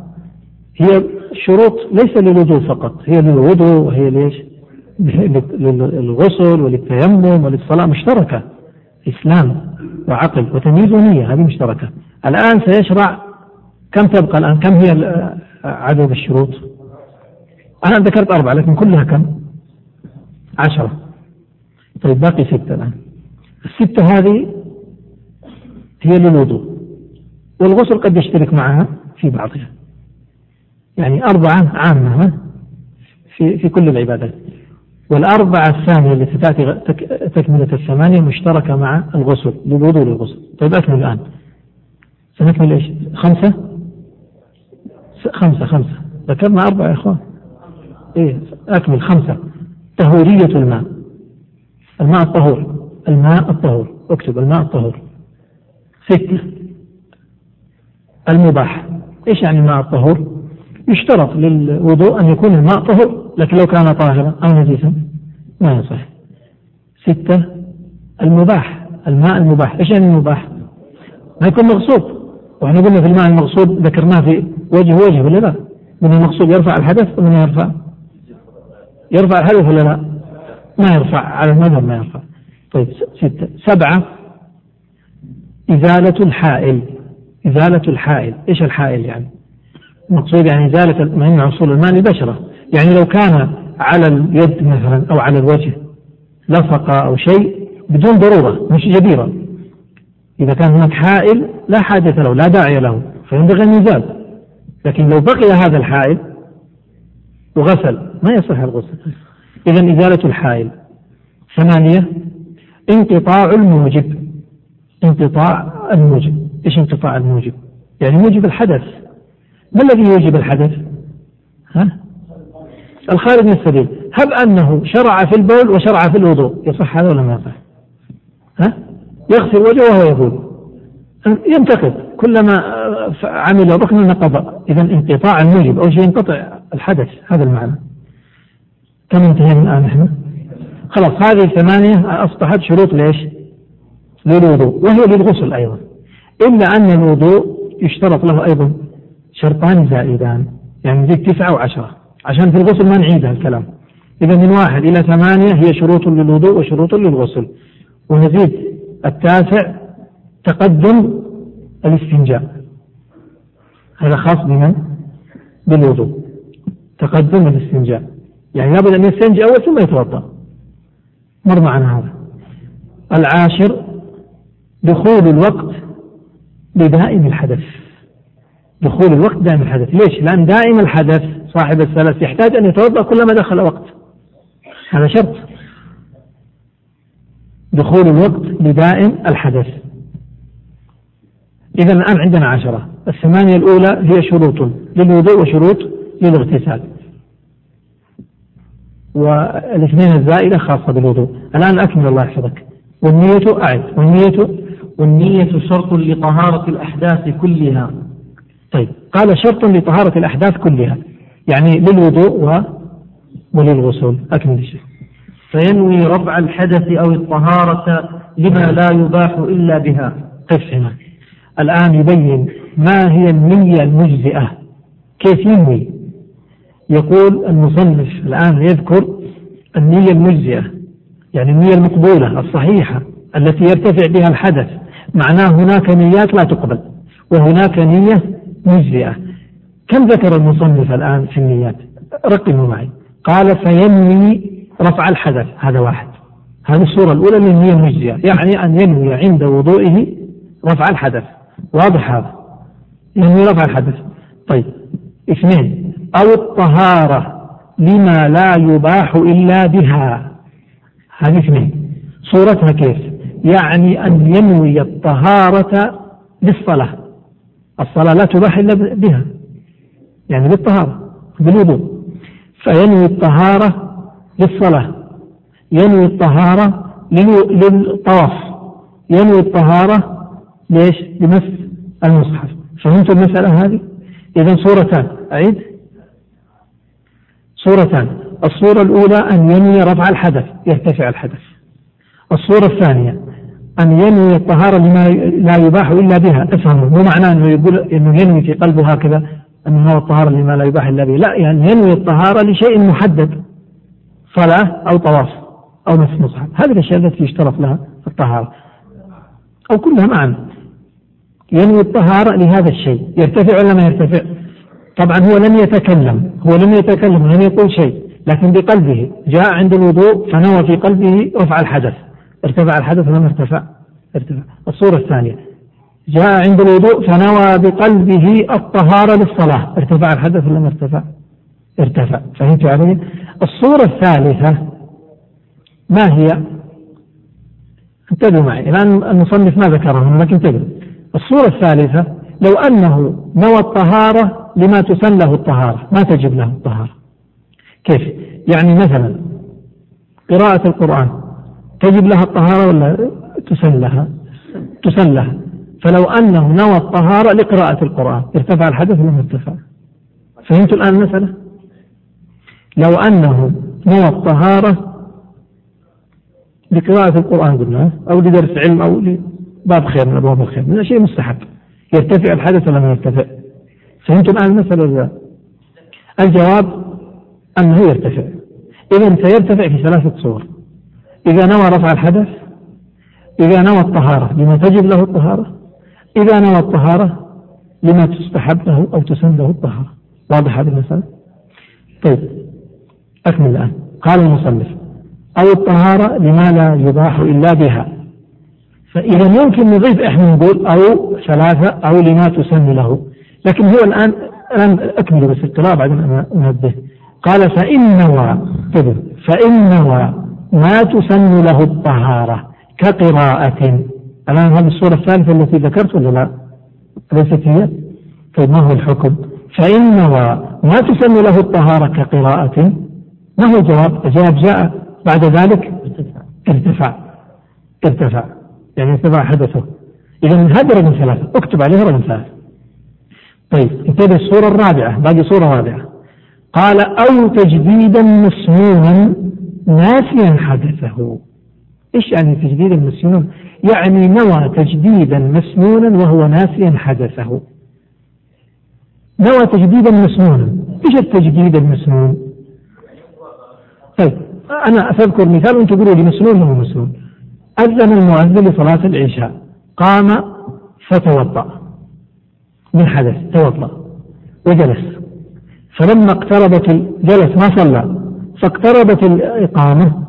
هي شروط ليس للوضوء فقط. هي للوضوء وهي ليش؟ للغسل وللتيمم وللصلاة مشتركة. إسلام وعقل وتمييز ونية هذه مشتركة. الآن سيشرع كم تبقى الآن؟ كم هي عدد الشروط؟ أنا ذكرت أربعة لكن كلها كم؟ عشرة. طيب باقي ستة الآن. الستة هذه هي للوضوء والغسل قد يشترك معها في بعضها. يعني أربعة عامة في في كل العبادات. والأربعة الثانية التي تأتي تكملة الثمانية مشتركة مع الغسل للوضوء للغسل طيب أكمل الآن. سنكمل إيش؟ خمسة؟ خمسة خمسة. ذكرنا أربعة يا إخوان. إيه أكمل. خمسة. طهورية الماء. الماء الطهور. الماء الطهور. اكتب الماء الطهور. ستة المباح. إيش يعني الماء الطهور؟ يشترط للوضوء أن يكون الماء طهر لكن لو كان طاهرا أو نجيسا ما يصح. ستة المباح الماء المباح. إيش يعني المباح؟ ما يكون مغصوب. وإحنا قلنا في الماء المغصوب ذكرناه في وجه وجه ولا لا؟ من المغصوب يرفع الحدث ومن يرفع؟ يرفع الحدث ولا لا؟ ما يرفع على المذهب ما يرفع. طيب ستة. سبعة إزالة الحائل. إزالة الحائل. إيش الحائل يعني؟ المقصود يعني إزالة ما يمنع وصول الماء للبشرة يعني لو كان على اليد مثلا أو على الوجه لصق أو شيء بدون ضرورة مش جديرة إذا كان هناك حائل لا حاجة له لا داعي له فينبغي أن يزال لكن لو بقي هذا الحائل وغسل ما يصح الغسل. إذا إزالة الحائل. ثمانية انقطاع الموجب. انقطاع الموجب. إيش انقطاع الموجب؟ يعني موجب الحدث. ما الذي يوجب الحدث؟ ها؟ الخارج من السبيل هب أنه شرع في البول وشرع في الوضوء. يصح هذا ولا ما يصح؟ ها؟ يغسل وجهه وهو يبول ينتقد. كلما عمل ركنا نقض. إذا انقطاع الموجب أول شيء ينقطع الحدث. هذا المعنى. كم انتهينا الآن نحن؟ خلاص هذه الثمانية أصبحت شروط ليش؟ للوضوء. وهي للغسل أيضا. إلا أن الوضوء يشترط له أيضا شرطان زائدان. يعني نزيد تسعة وعشرة. عشان في الغسل ما نعيد الكلام. إذا من واحد إلى ثمانية هي شروط للوضوء وشروط للغسل. ونزيد التاسع تقدم الاستنجاء. هذا خاص بمن؟ بالوضوء. تقدم الاستنجاء. يعني لابد أن يستنجي أول ثم يتوضأ. مر معنا هذا. العاشر دخول الوقت بدائم الحدث. دخول الوقت دائم الحدث. ليش؟ لأن دائم الحدث صاحب الثلاث يحتاج أن يتوضأ كلما دخل وقت. هذا شرط. دخول الوقت لدائم الحدث. إذا الآن عندنا عشرة. الثمانية الأولى هي شروط للوضوء وشروط للاغتسال. والاثنين الزائدة خاصة بالوضوء. الآن أكمل الله يحفظك. والنية أعد. والنية والنية شرط لطهارة الأحداث كلها. طيب. قال شرط لطهارة الأحداث كلها. يعني للوضوء و وللغسول أكمل الشيء فينوي رفع الحدث أو الطهارة لما لا يباح إلا بها. قف هنا الآن يبين ما هي النية المجزئة. كيف ينوي؟ يقول المصنف الآن يذكر النية المجزئة يعني النية المقبولة الصحيحة التي يرتفع بها الحدث. معناه هناك نيات لا تقبل وهناك نية مجزئة. كم ذكر المصنف الآن في النيات؟ رقموا معي. قال فينوي رفع الحدث. هذا واحد. هذه الصورة الأولى للنية المجزئة يعني أن ينوي عند وضوئه رفع الحدث. واضح هذا. ينوي رفع الحدث. طيب. اثنين. أو الطهارة لما لا يباح إلا بها. هذه اثنين. صورتها كيف؟ يعني أن ينوي الطهارة للصلاة. الصلاة لا تباح إلا بها. يعني بالطهارة بالوضوء فينوي الطهارة للصلاة ينوي الطهارة للطواف ينوي الطهارة ليش؟ لمس المصحف. فهمت المسألة هذه؟ إذا صورتان أعيد. صورتان. الصورة الأولى أن ينوي رفع الحدث يرتفع الحدث. الصورة الثانية أن ينوي الطهارة لما لا يباح إلا بها. أفهموا مو معناه أنه يقول أنه ينوي في قلبه هكذا؟ أنه هو الطهارة لما لا يباح إلا به. لا يعني ينوي الطهارة لشيء محدد صلاة أو طواف أو مس مصحف هذه الأشياء التي يشترط لها الطهارة. أو كلها معا. ينوي الطهارة لهذا الشيء. يرتفع ولا ما يرتفع؟ طبعا هو لم يتكلم. هو لم يتكلم ولم يقول شيء. لكن بقلبه. جاء عند الوضوء فنوى في قلبه رفع الحدث. ارتفع الحدث ولا ارتفع ارتفع. الصورة الثانية. جاء عند الوضوء فنوى بقلبه الطهارة للصلاة. ارتفع الحدث ولا ما ارتفع؟ ارتفع. فهمت علي؟ الصورة الثالثة ما هي؟ انتبهوا معي. الآن المصنف ما ذكرها لكن انتبهوا. الصورة الثالثة لو أنه نوى الطهارة لما تسن له الطهارة ما تجب له الطهارة؟ كيف؟ يعني مثلا قراءة القرآن تجب لها الطهارة ولا تسن لها؟ تسن لها. فلو أنه نوى الطهارة لقراءة القرآن ارتفع الحدث ولا ارتفع؟ فهمت الآن المسألة؟ لو أنه نوى الطهارة لقراءة القرآن قلنا أو لدرس علم أو لباب خير من أبواب الخير من شيء مستحب. يرتفع الحدث ولا ما يرتفع؟ فهمتم الآن المسألة الجواب أنه يرتفع. إذا سيرتفع في ثلاثة صور إذا نوى رفع الحدث إذا نوى الطهارة لما تجب له الطهارة؟ إذا نوى الطهارة لما تستحب له أو تسن له الطهارة. واضح هذه المسألة؟ طيب أكمل الآن. قال المصنف أو الطهارة لما لا يباح إلا بها. فإذا يمكن نضيف إحنا نقول أو ثلاثة أو لما تسن له. لكن هو الآن الآن أكمل بس القراءة بعدين أنا أنبه. قال فإن نوى فإن نوى ما تسن له الطهارة كقراءة. الآن هذه الصورة الثالثة التي ذكرت ولا لا؟ ليست هي؟ طيب ما هو الحكم؟ فإن نوى ما تسن له الطهارة كقراءة ما هو الجواب؟ الجواب جاء بعد ذلك ارتفع ارتفع يعني ارتفع حدثه إذا هذا رقم ثلاثة اكتب عليه رقم ثلاثة طيب انتبه الصورة الرابعة باقي صورة رابعة قال أو تجديدا مسنونا ناسيا حدثه إيش يعني تجديدا مسنونا؟ يعني نوى تجديدا مسنونا وهو ناسيا حدثه. نوى تجديدا مسنونا. إيش التجديد المسنون؟ طيب أنا سأذكر مثال وأنتم تقولوا لي مسنون هو مسنون. أذن المؤذن لصلاة العشاء. قام فتوضأ. من حدث؟ توضأ. وجلس. فلما اقتربت جلس ما صلى. فاقتربت الإقامة.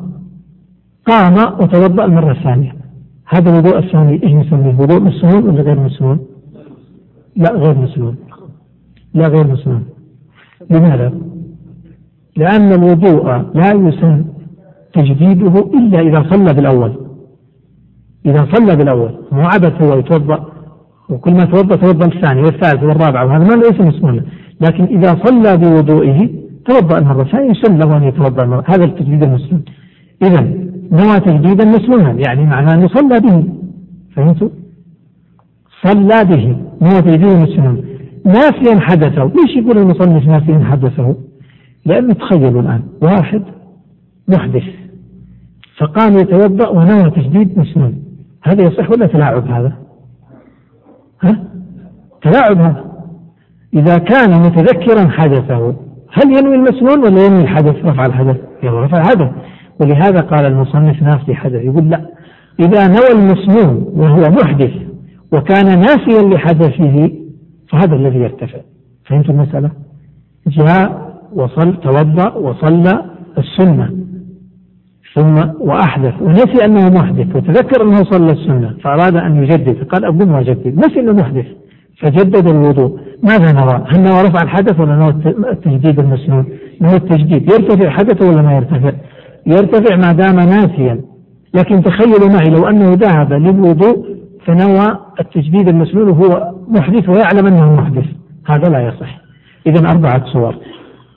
قام وتوضأ المرة الثانية. هذا الوضوء الثاني إيش نسميه؟ وضوء مسنون ولا غير مسنون؟ لا غير مسنون. لا غير مسنون. لماذا؟ لأن الوضوء لا يسن تجديده إلا إذا صلى بالأول. إذا صلى بالأول مو عبث هو يتوضأ وكل ما توضأ توضأ الثاني والثالث والرابع وهذا ما ليس مسنونا. لكن إذا صلى بوضوئه توضأ المرة الثانية يسن له أن يتوضأ المرة. هذا التجديد المسلم إذا نوى تجديدا مسنونا يعني معناه أنه صلى به فهمتوا؟ صلى به نوى تجديدا مسنونا ناسيا حدثه ليش يقول المصنف ناسيا حدثه؟ لأنه تخيلوا الآن واحد محدث فقام يتوضأ ونوى تجديد مسنون هذا يصح ولا تلاعب هذا؟ ها؟ تلاعب هذا إذا كان متذكرا حدثه هل ينوي المسنون ولا ينوي الحدث رفع الحدث؟ ينوي رفع الحدث ولهذا قال المصنف ناسي حدث يقول لا إذا نوى المسنون وهو محدث وكان ناسيا لحدثه فهذا الذي يرتفع فهمت المسألة؟ جاء وصل توضأ وصلى السنة ثم وأحدث ونسي أنه محدث وتذكر أنه صلى السنة فأراد أن يجدد قال أقوم وأجدد نسي أنه محدث فجدد الوضوء ماذا نرى؟ هل نرى رفع الحدث ولا نرى التجديد المسنون؟ نرى التجديد يرتفع حدثه ولا ما يرتفع؟ يرتفع ما دام ناسيا. لكن تخيلوا معي لو أنه ذهب للوضوء فنوى التجديد المسنون وهو محدث ويعلم أنه محدث. هذا لا يصح. إذا أربعة صور.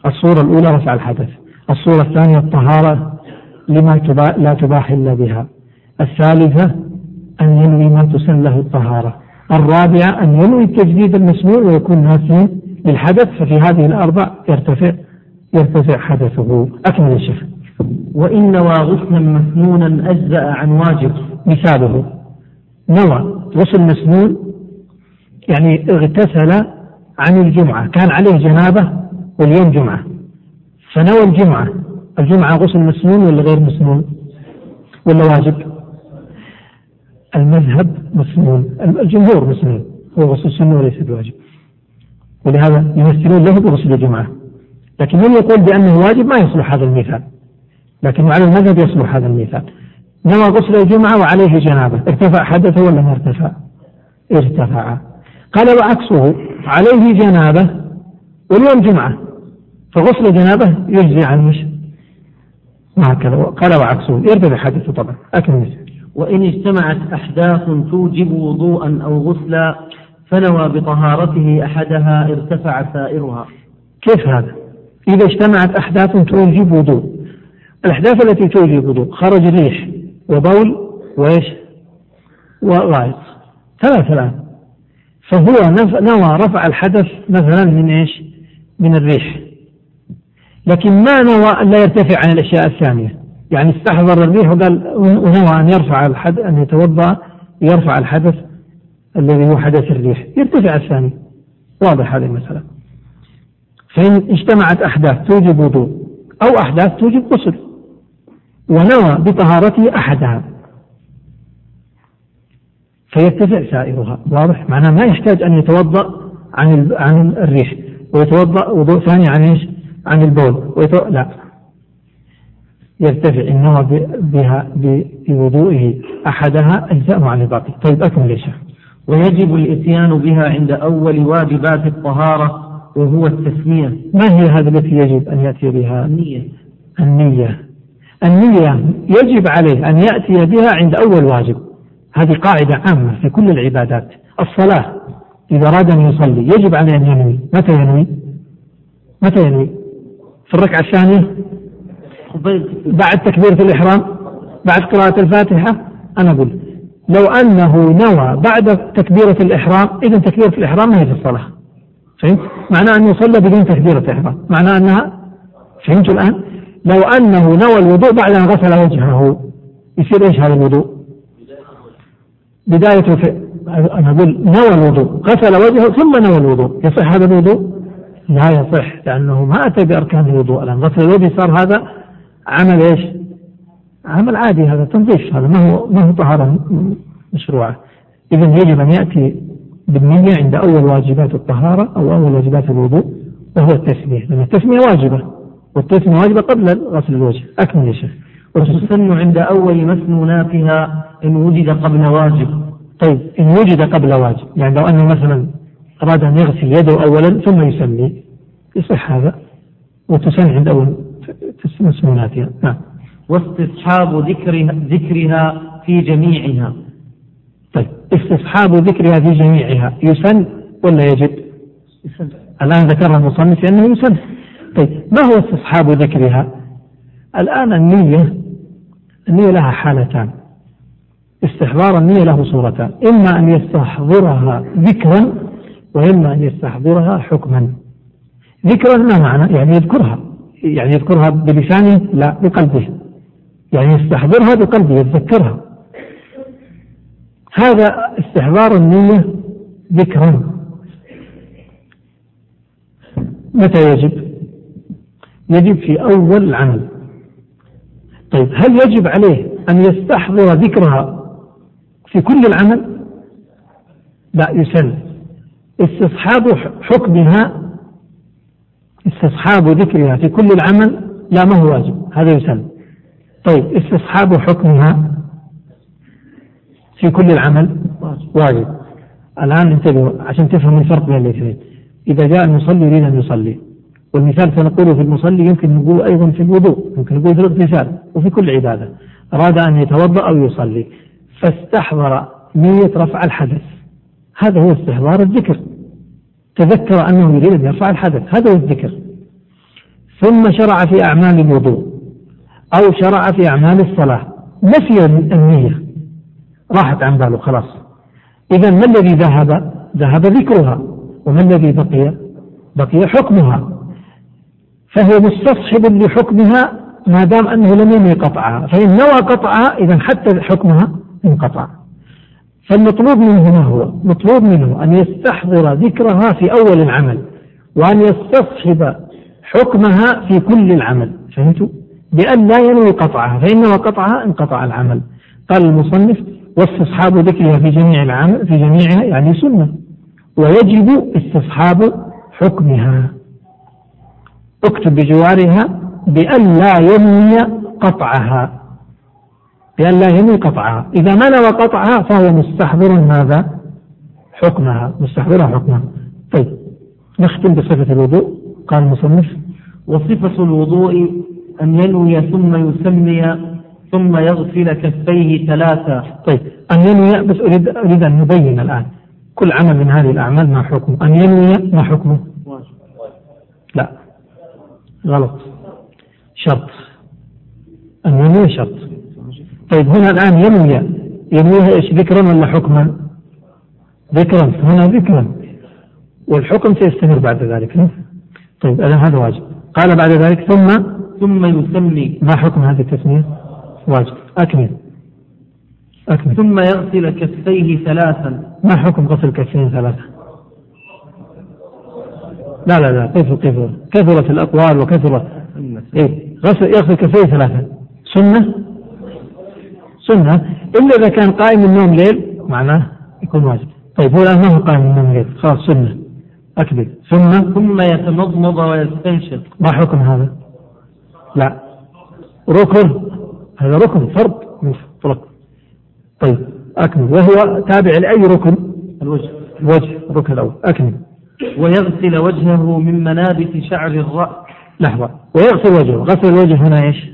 الصورة الأولى رفع الحدث. الصورة الثانية الطهارة لما لا تباح إلا بها. الثالثة أن ينوي ما تسن له الطهارة. الرابعة أن ينوي التجديد المسنون ويكون ناسيا للحدث. ففي هذه الأربع يرتفع يرتفع حدثه. أكمل الشيخ وإن نوى غسلا مسنونا أجزأ عن واجب. مثاله نوى غسل مسنون يعني اغتسل عن الجمعة كان عليه جنابة واليوم جمعة. فنوى الجمعة الجمعة غسل مسنون ولا غير مسنون؟ ولا واجب؟ المذهب مسنون الجمهور مسنون هو غسل سنة وليس بواجب. ولهذا يمثلون له بغسل الجمعة. لكن من يقول بأنه واجب؟ ما يصلح هذا المثال. لكن على المذهب يصلح هذا المثال نوى غسل الجمعة وعليه جنابة. ارتفع حدثه ولا ما ارتفع؟ ارتفع. قال وعكسه عليه جنابة واليوم جمعة. فغسل الجنابة يجزي عن مش؟ وهكذا قال وعكسه. يرتفع حدثه طبعا أكمل وإن اجتمعت أحداث توجب وضوءا أو غسلا فنوى بطهارته أحدها ارتفع سائرها. كيف هذا؟ إذا اجتمعت أحداث توجب وضوء. الأحداث التي توجب وضوء خرج الريح وبول وإيش؟ وغائط ثلاثة الآن. فهو نوى رفع الحدث مثلا من إيش؟ من الريح. لكن ما نوى أن لا يرتفع عن الأشياء الثانية. يعني استحضر الريح وقال ونوى أن يرفع الحدث أن يتوضأ يرفع الحدث الذي هو حدث الريح. يرتفع الثاني. واضح هذه المسألة. فإن اجتمعت أحداث توجب وضوء أو أحداث توجب غسل. ونوى بطهارته أحدها. فيرتفع سائرها. واضح؟ معناه ما يحتاج أن يتوضأ عن عن الريح ويتوضأ وضوء ثاني عن إيش؟ عن البول. ويتوضأ لا. يرتفع إن نوى بها بوضوئه أحدها أجزاء عن الباقي. طيب أكمل يا شيخ. ويجب الإتيان بها عند أول واجبات الطهارة وهو التسمية. ما هي هذه التي يجب أن يأتي بها؟ النية. النية. النية يجب عليه أن يأتي بها عند أول واجب. هذه قاعدة عامة في كل العبادات. الصلاة إذا أراد أن يصلي يجب عليه أن ينوي. متى ينوي؟ متى ينوي؟ في الركعة الثانية؟ بعد تكبيرة الإحرام؟ بعد قراءة الفاتحة؟ أنا أقول لو أنه نوى بعد تكبيرة الإحرام إذا تكبيرة الإحرام ما هي في الصلاة. فهمت؟ معناه أنه صلى بدون تكبيرة الإحرام. معناه أنها؟ فهمت الآن؟ لو أنه نوى الوضوء بعد أن غسل وجهه يصير إيش هذا الوضوء؟ بداية في أنا أقول نوى الوضوء غسل وجهه ثم نوى الوضوء يصح هذا الوضوء؟ لا يصح لأنه ما أتى بأركان الوضوء الآن غسل الوجه صار هذا عمل إيش؟ عمل عادي هذا تنظيف هذا ما هو ما هو طهارة مشروعة إذا يجب أن يأتي بالنية عند أول واجبات الطهارة أو أول واجبات الوضوء وهو التسمية لأن التسمية واجبة والتسمية واجبة قبل غسل الوجه. أكمل يا شيخ. وتسن عند أول مسنوناتها إن وجد قبل واجب. طيب إن وجد قبل واجب. يعني لو أنه مثلا أراد أن يغسل يده أولا ثم يسمي. يصح هذا؟ وتسن عند أول مسنوناتها نعم. واستصحاب ذكرها, ذكرها في جميعها. طيب استصحاب ذكرها في جميعها. يسن ولا يجب؟ يسن. الآن ذكرها المصنف أنه يسن. طيب ما هو استصحاب ذكرها؟ الآن النية النية لها حالتان. استحضار النية له صورتان. إما أن يستحضرها ذكرا وإما أن يستحضرها حكما. ذكرا ما معنى؟ يعني يذكرها. يعني يذكرها بلسانه؟ لا بقلبه. يعني يستحضرها بقلبه يتذكرها. هذا استحضار النية ذكرا. متى يجب؟ يجب في أول العمل. طيب هل يجب عليه أن يستحضر ذكرها في كل العمل؟ لا يسل استصحاب حكمها استصحاب ذكرها في كل العمل لا ما هو واجب هذا يسل طيب استصحاب حكمها في كل العمل؟ واجب. الآن انتبهوا عشان تفهم الفرق بين الاثنين. إذا جاء المصلي يريد أن يصلي. والمثال سنقوله في المصلي يمكن نقول أيضا في الوضوء يمكن نقول في الاغتسال وفي كل عبادة. أراد أن يتوضأ أو يصلي فاستحضر نية رفع الحدث. هذا هو استحضار الذكر. تذكر أنه يريد أن يرفع الحدث هذا هو الذكر. ثم شرع في أعمال الوضوء أو شرع في أعمال الصلاة. نسي النية. راحت عن باله خلاص. إذا ما الذي ذهب؟ ذهب ذكرها. وما الذي بقي؟ بقي حكمها. فهو مستصحب لحكمها ما دام أنه لم ينوي قطعها. فإن نوى قطعها إذا حتى حكمها انقطع. فالمطلوب منه ما هو؟ مطلوب منه أن يستحضر ذكرها في أول العمل وأن يستصحب حكمها في كل العمل. فهمتوا؟ بأن لا ينوي قطعها. فإنما قطعها انقطع العمل. قال المصنف واستصحاب ذكرها في جميع العمل في جميعها يعني سنة. ويجب استصحاب حكمها. اكتب بجوارها بأن لا ينوي قطعها. بأن لا ينوي قطعها. إذا ما نوى قطعها فهو مستحضر ماذا؟ حكمها. مستحضر حكمها. طيب نختم بصفة الوضوء. قال المصنف وصفة الوضوء أن ينوي ثم يسمي ثم يغسل كفيه ثلاثة. طيب أن ينوي بس أريد أريد أن نبين الآن كل عمل من هذه الأعمال ما حكمه. أن ينوي ما حكمه؟ لا. غلط. شرط. ينوي شرط. طيب هنا الآن ينوي ينويها إيش؟ ذكرا ولا حكما؟ ذكرا هنا ذكرا. والحكم سيستمر بعد ذلك. طيب هذا واجب. قال بعد ذلك ثم؟ ثم يسمي. ما حكم هذه التسمية؟ واجب. أكمل. أكمل. ثم يغسل كفيه ثلاثا. ما حكم غسل الكفين ثلاثة لا لا لا كيف كيف كثرت الأقوال وكثرت إيه غسل يغسل كفيه ثلاثة. سنة؟ سنة. إلا إذا كان قائم النوم ليل معناه يكون واجب. طيب هو الآن ما هو قائم النوم ليل؟ خلاص سنة. أكمل. ثم ثم يتمضمض ويستنشق. ما حكم هذا؟ لا. ركن؟ هذا ركن فرض من فرض طيب أكمل. وهو تابع لأي ركن؟ الوجه. الوجه الركن الأول. أكمل. ويغسل وجهه من منابت شعر الرأس. لحظة. ويغسل وجهه. غسل الوجه هنا إيش؟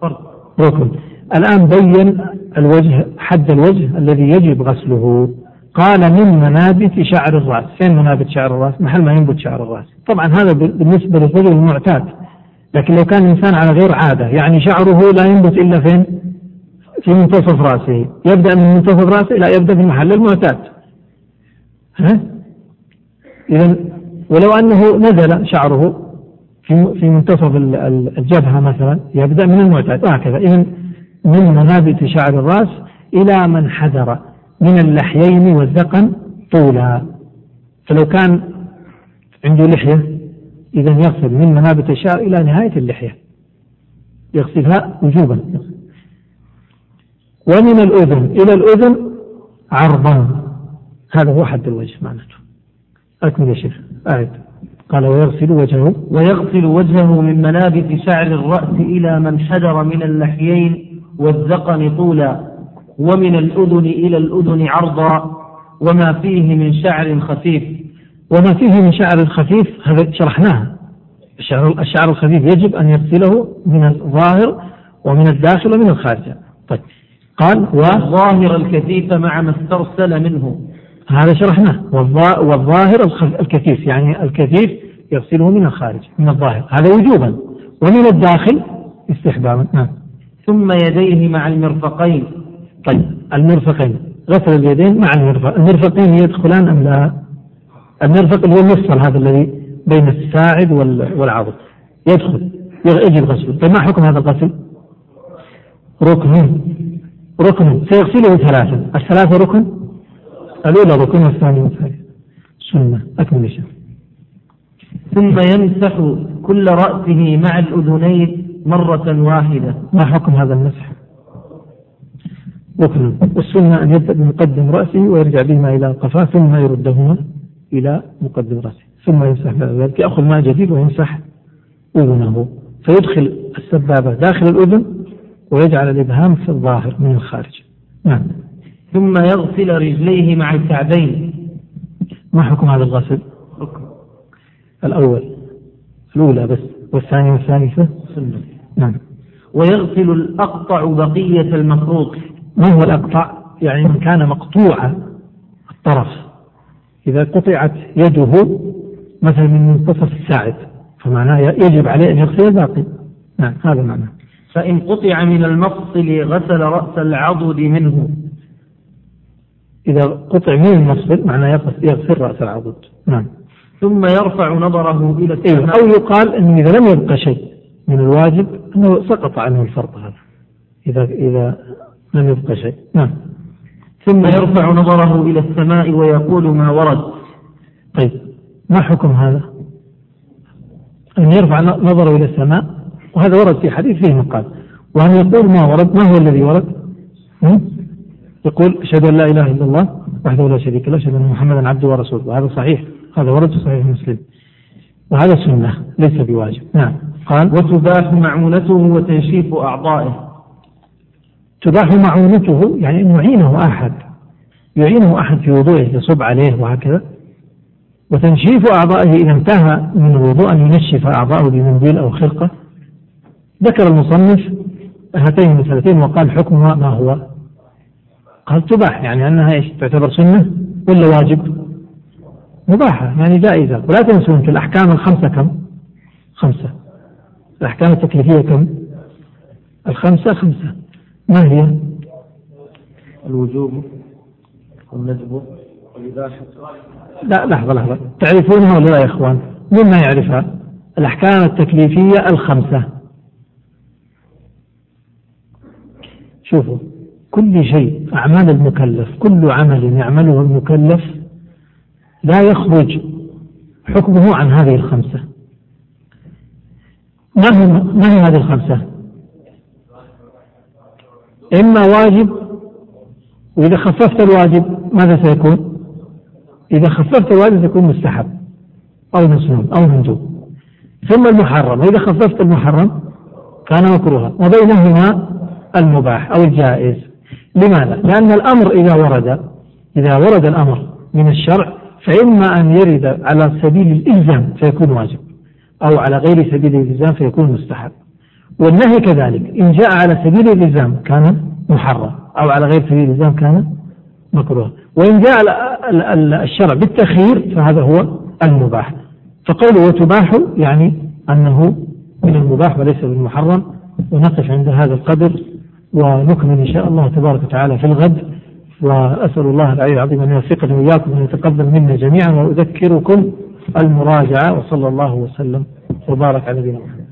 فرض. ركن. الآن بين الوجه حد الوجه الذي يجب غسله. قال من منابت شعر الرأس. فين منابت شعر الرأس؟ محل ما ينبت شعر الرأس. طبعا هذا بالنسبة للرجل المعتاد. لكن لو كان الإنسان على غير عادة يعني شعره لا ينبت إلا فين؟ في منتصف رأسه. يبدأ من منتصف رأسه لا يبدأ في المحل المعتاد. ها؟ إذا ولو أنه نزل شعره في في منتصف الجبهة مثلا يبدأ من المعتاد وهكذا. إذا من منابت شعر الرأس إلى من حذر من اللحيين والذقن طولا. فلو كان عنده لحية إذا يغسل من منابت الشعر إلى نهاية اللحية. يغسلها وجوبا. ومن الأذن إلى الأذن عرضا. هذا هو حد الوجه معناته. أكمل يا شيخ. أعد. قال ويغسل وجهه. ويغسل وجهه من منابت شعر الرأس إلى من حدر من اللحيين والذقن طولا ومن الأذن إلى الأذن عرضا وما فيه من شعر خفيف. وما فيه من شعر خفيف هذا شرحناه. الشعر, الشعر الخفيف يجب أن يغسله من الظاهر ومن الداخل ومن الخارج. طيب. قال و والظاهر الكثيف مع ما استرسل منه. هذا شرحناه. والظا- والظاهر الكثيف يعني الكثيف يغسله من الخارج من الظاهر. هذا وجوبا. ومن الداخل استحبابا. نعم. ثم يديه مع المرفقين. طيب. المرفقين. غسل اليدين مع المرفق المرفقين يدخلان أم لا؟ المرفق اللي هو المفصل هذا الذي بين الساعد وال- والعضد. يدخل. يجب غسله طيب ما حكم هذا الغسل؟ ركن. ركن. سيغسله ثلاثا. الثلاثة ركن؟ الأولى ركن والثانية والثالثة سنة أكمل يا شيخ. ثم يمسح كل رأسه مع الأذنين مرة واحدة. ما حكم هذا المسح؟ ركن. والسنة أن يبدأ بمقدم رأسه ويرجع بهما إلى قفاه ثم يردهما إلى مقدم رأسه. ثم يمسح بعد ذلك يأخذ ماء جديد ويمسح أذنه. فيدخل السبابة داخل الأذن ويجعل الإبهام في الظاهر من الخارج. نعم. ثم يغسل رجليه مع الكعبين. ما حكم هذا الغسل؟ الأول الأولى بس والثانية والثالثة سنة. نعم. ويغسل الأقطع بقية المفروض ما هو الأقطع؟ يعني من كان مقطوع الطرف. إذا قطعت يده مثلا من منتصف الساعد فمعناه يجب عليه أن يغسل الباقي. نعم هذا معناه فإن قطع من المفصل غسل رأس العضد منه. إذا قطع من المفصل معناه يغسل, رأس العضد. نعم. ثم يرفع نظره إلى إيه، السماء. أو يقال أنه إذا لم يبقى شيء من الواجب أنه سقط عنه الفرض هذا. إذا إذا لم يبقى شيء. نعم. ثم يرفع نظره إلى السماء ويقول ما ورد. طيب. ما حكم هذا؟ أن يرفع نظره إلى السماء. وهذا ورد في حديث فيه مقال. وأن يقول ما ورد. ما هو الذي ورد؟ يقول أشهد أن لا إله إلا الله وحده لا شريك له أشهد أن محمدا عبده ورسوله. وهذا صحيح. هذا ورد في صحيح مسلم. وهذا سنة ليس بواجب. نعم. قال وتباح معونته وتنشيف أعضائه. تباح معونته يعني أن يعينه أحد. يعينه أحد في وضوءه يصب عليه وهكذا. وتنشيف أعضائه إذا انتهى من الوضوء أن ينشف أعضائه بمنديل أو خرقة. ذكر المصنف هاتين المسألتين وقال حكمها ما هو. قال تباح يعني أنها إيش؟ تعتبر سنة ولا واجب؟ مباحة يعني جائزة. ولا تنسون في الأحكام الخمسة كم؟ خمسة. الأحكام التكليفية كم؟ الخمسة خمسة. ما هي؟ الوجوب والندب والإباحة لا لحظة لحظة. تعرفونها ولا لا يا إخوان؟ مما يعرفها؟ الأحكام التكليفية الخمسة. شوفوا. كل شيء أعمال المكلف كل عمل يعمله المكلف لا يخرج حكمه عن هذه الخمسة ما هي ما هي هذه الخمسة؟ إما واجب وإذا خففت الواجب ماذا سيكون؟ إذا خففت الواجب سيكون مستحب أو مسنون أو مندوب ثم المحرم وإذا خففت المحرم كان مكروها وبينهما المباح أو الجائز لماذا؟ لأن الأمر إذا ورد إذا ورد الأمر من الشرع فإما أن يرد على سبيل الإلزام فيكون واجب أو على غير سبيل الإلزام فيكون مستحب. والنهي كذلك إن جاء على سبيل الإلزام كان محرم أو على غير سبيل الإلزام كان مكروه. وإن جاء الشرع بالتخيير فهذا هو المباح. فقوله وتباح يعني أنه من المباح وليس بالمحرم ونقف عند هذا القدر. ونكمل إن شاء الله تبارك وتعالى في الغد. وأسأل الله العلي العظيم أن يوفقني وإياكم وأن يتقبل منا جميعا وأذكركم المراجعة وصلى الله وسلم وبارك على نبينا محمد.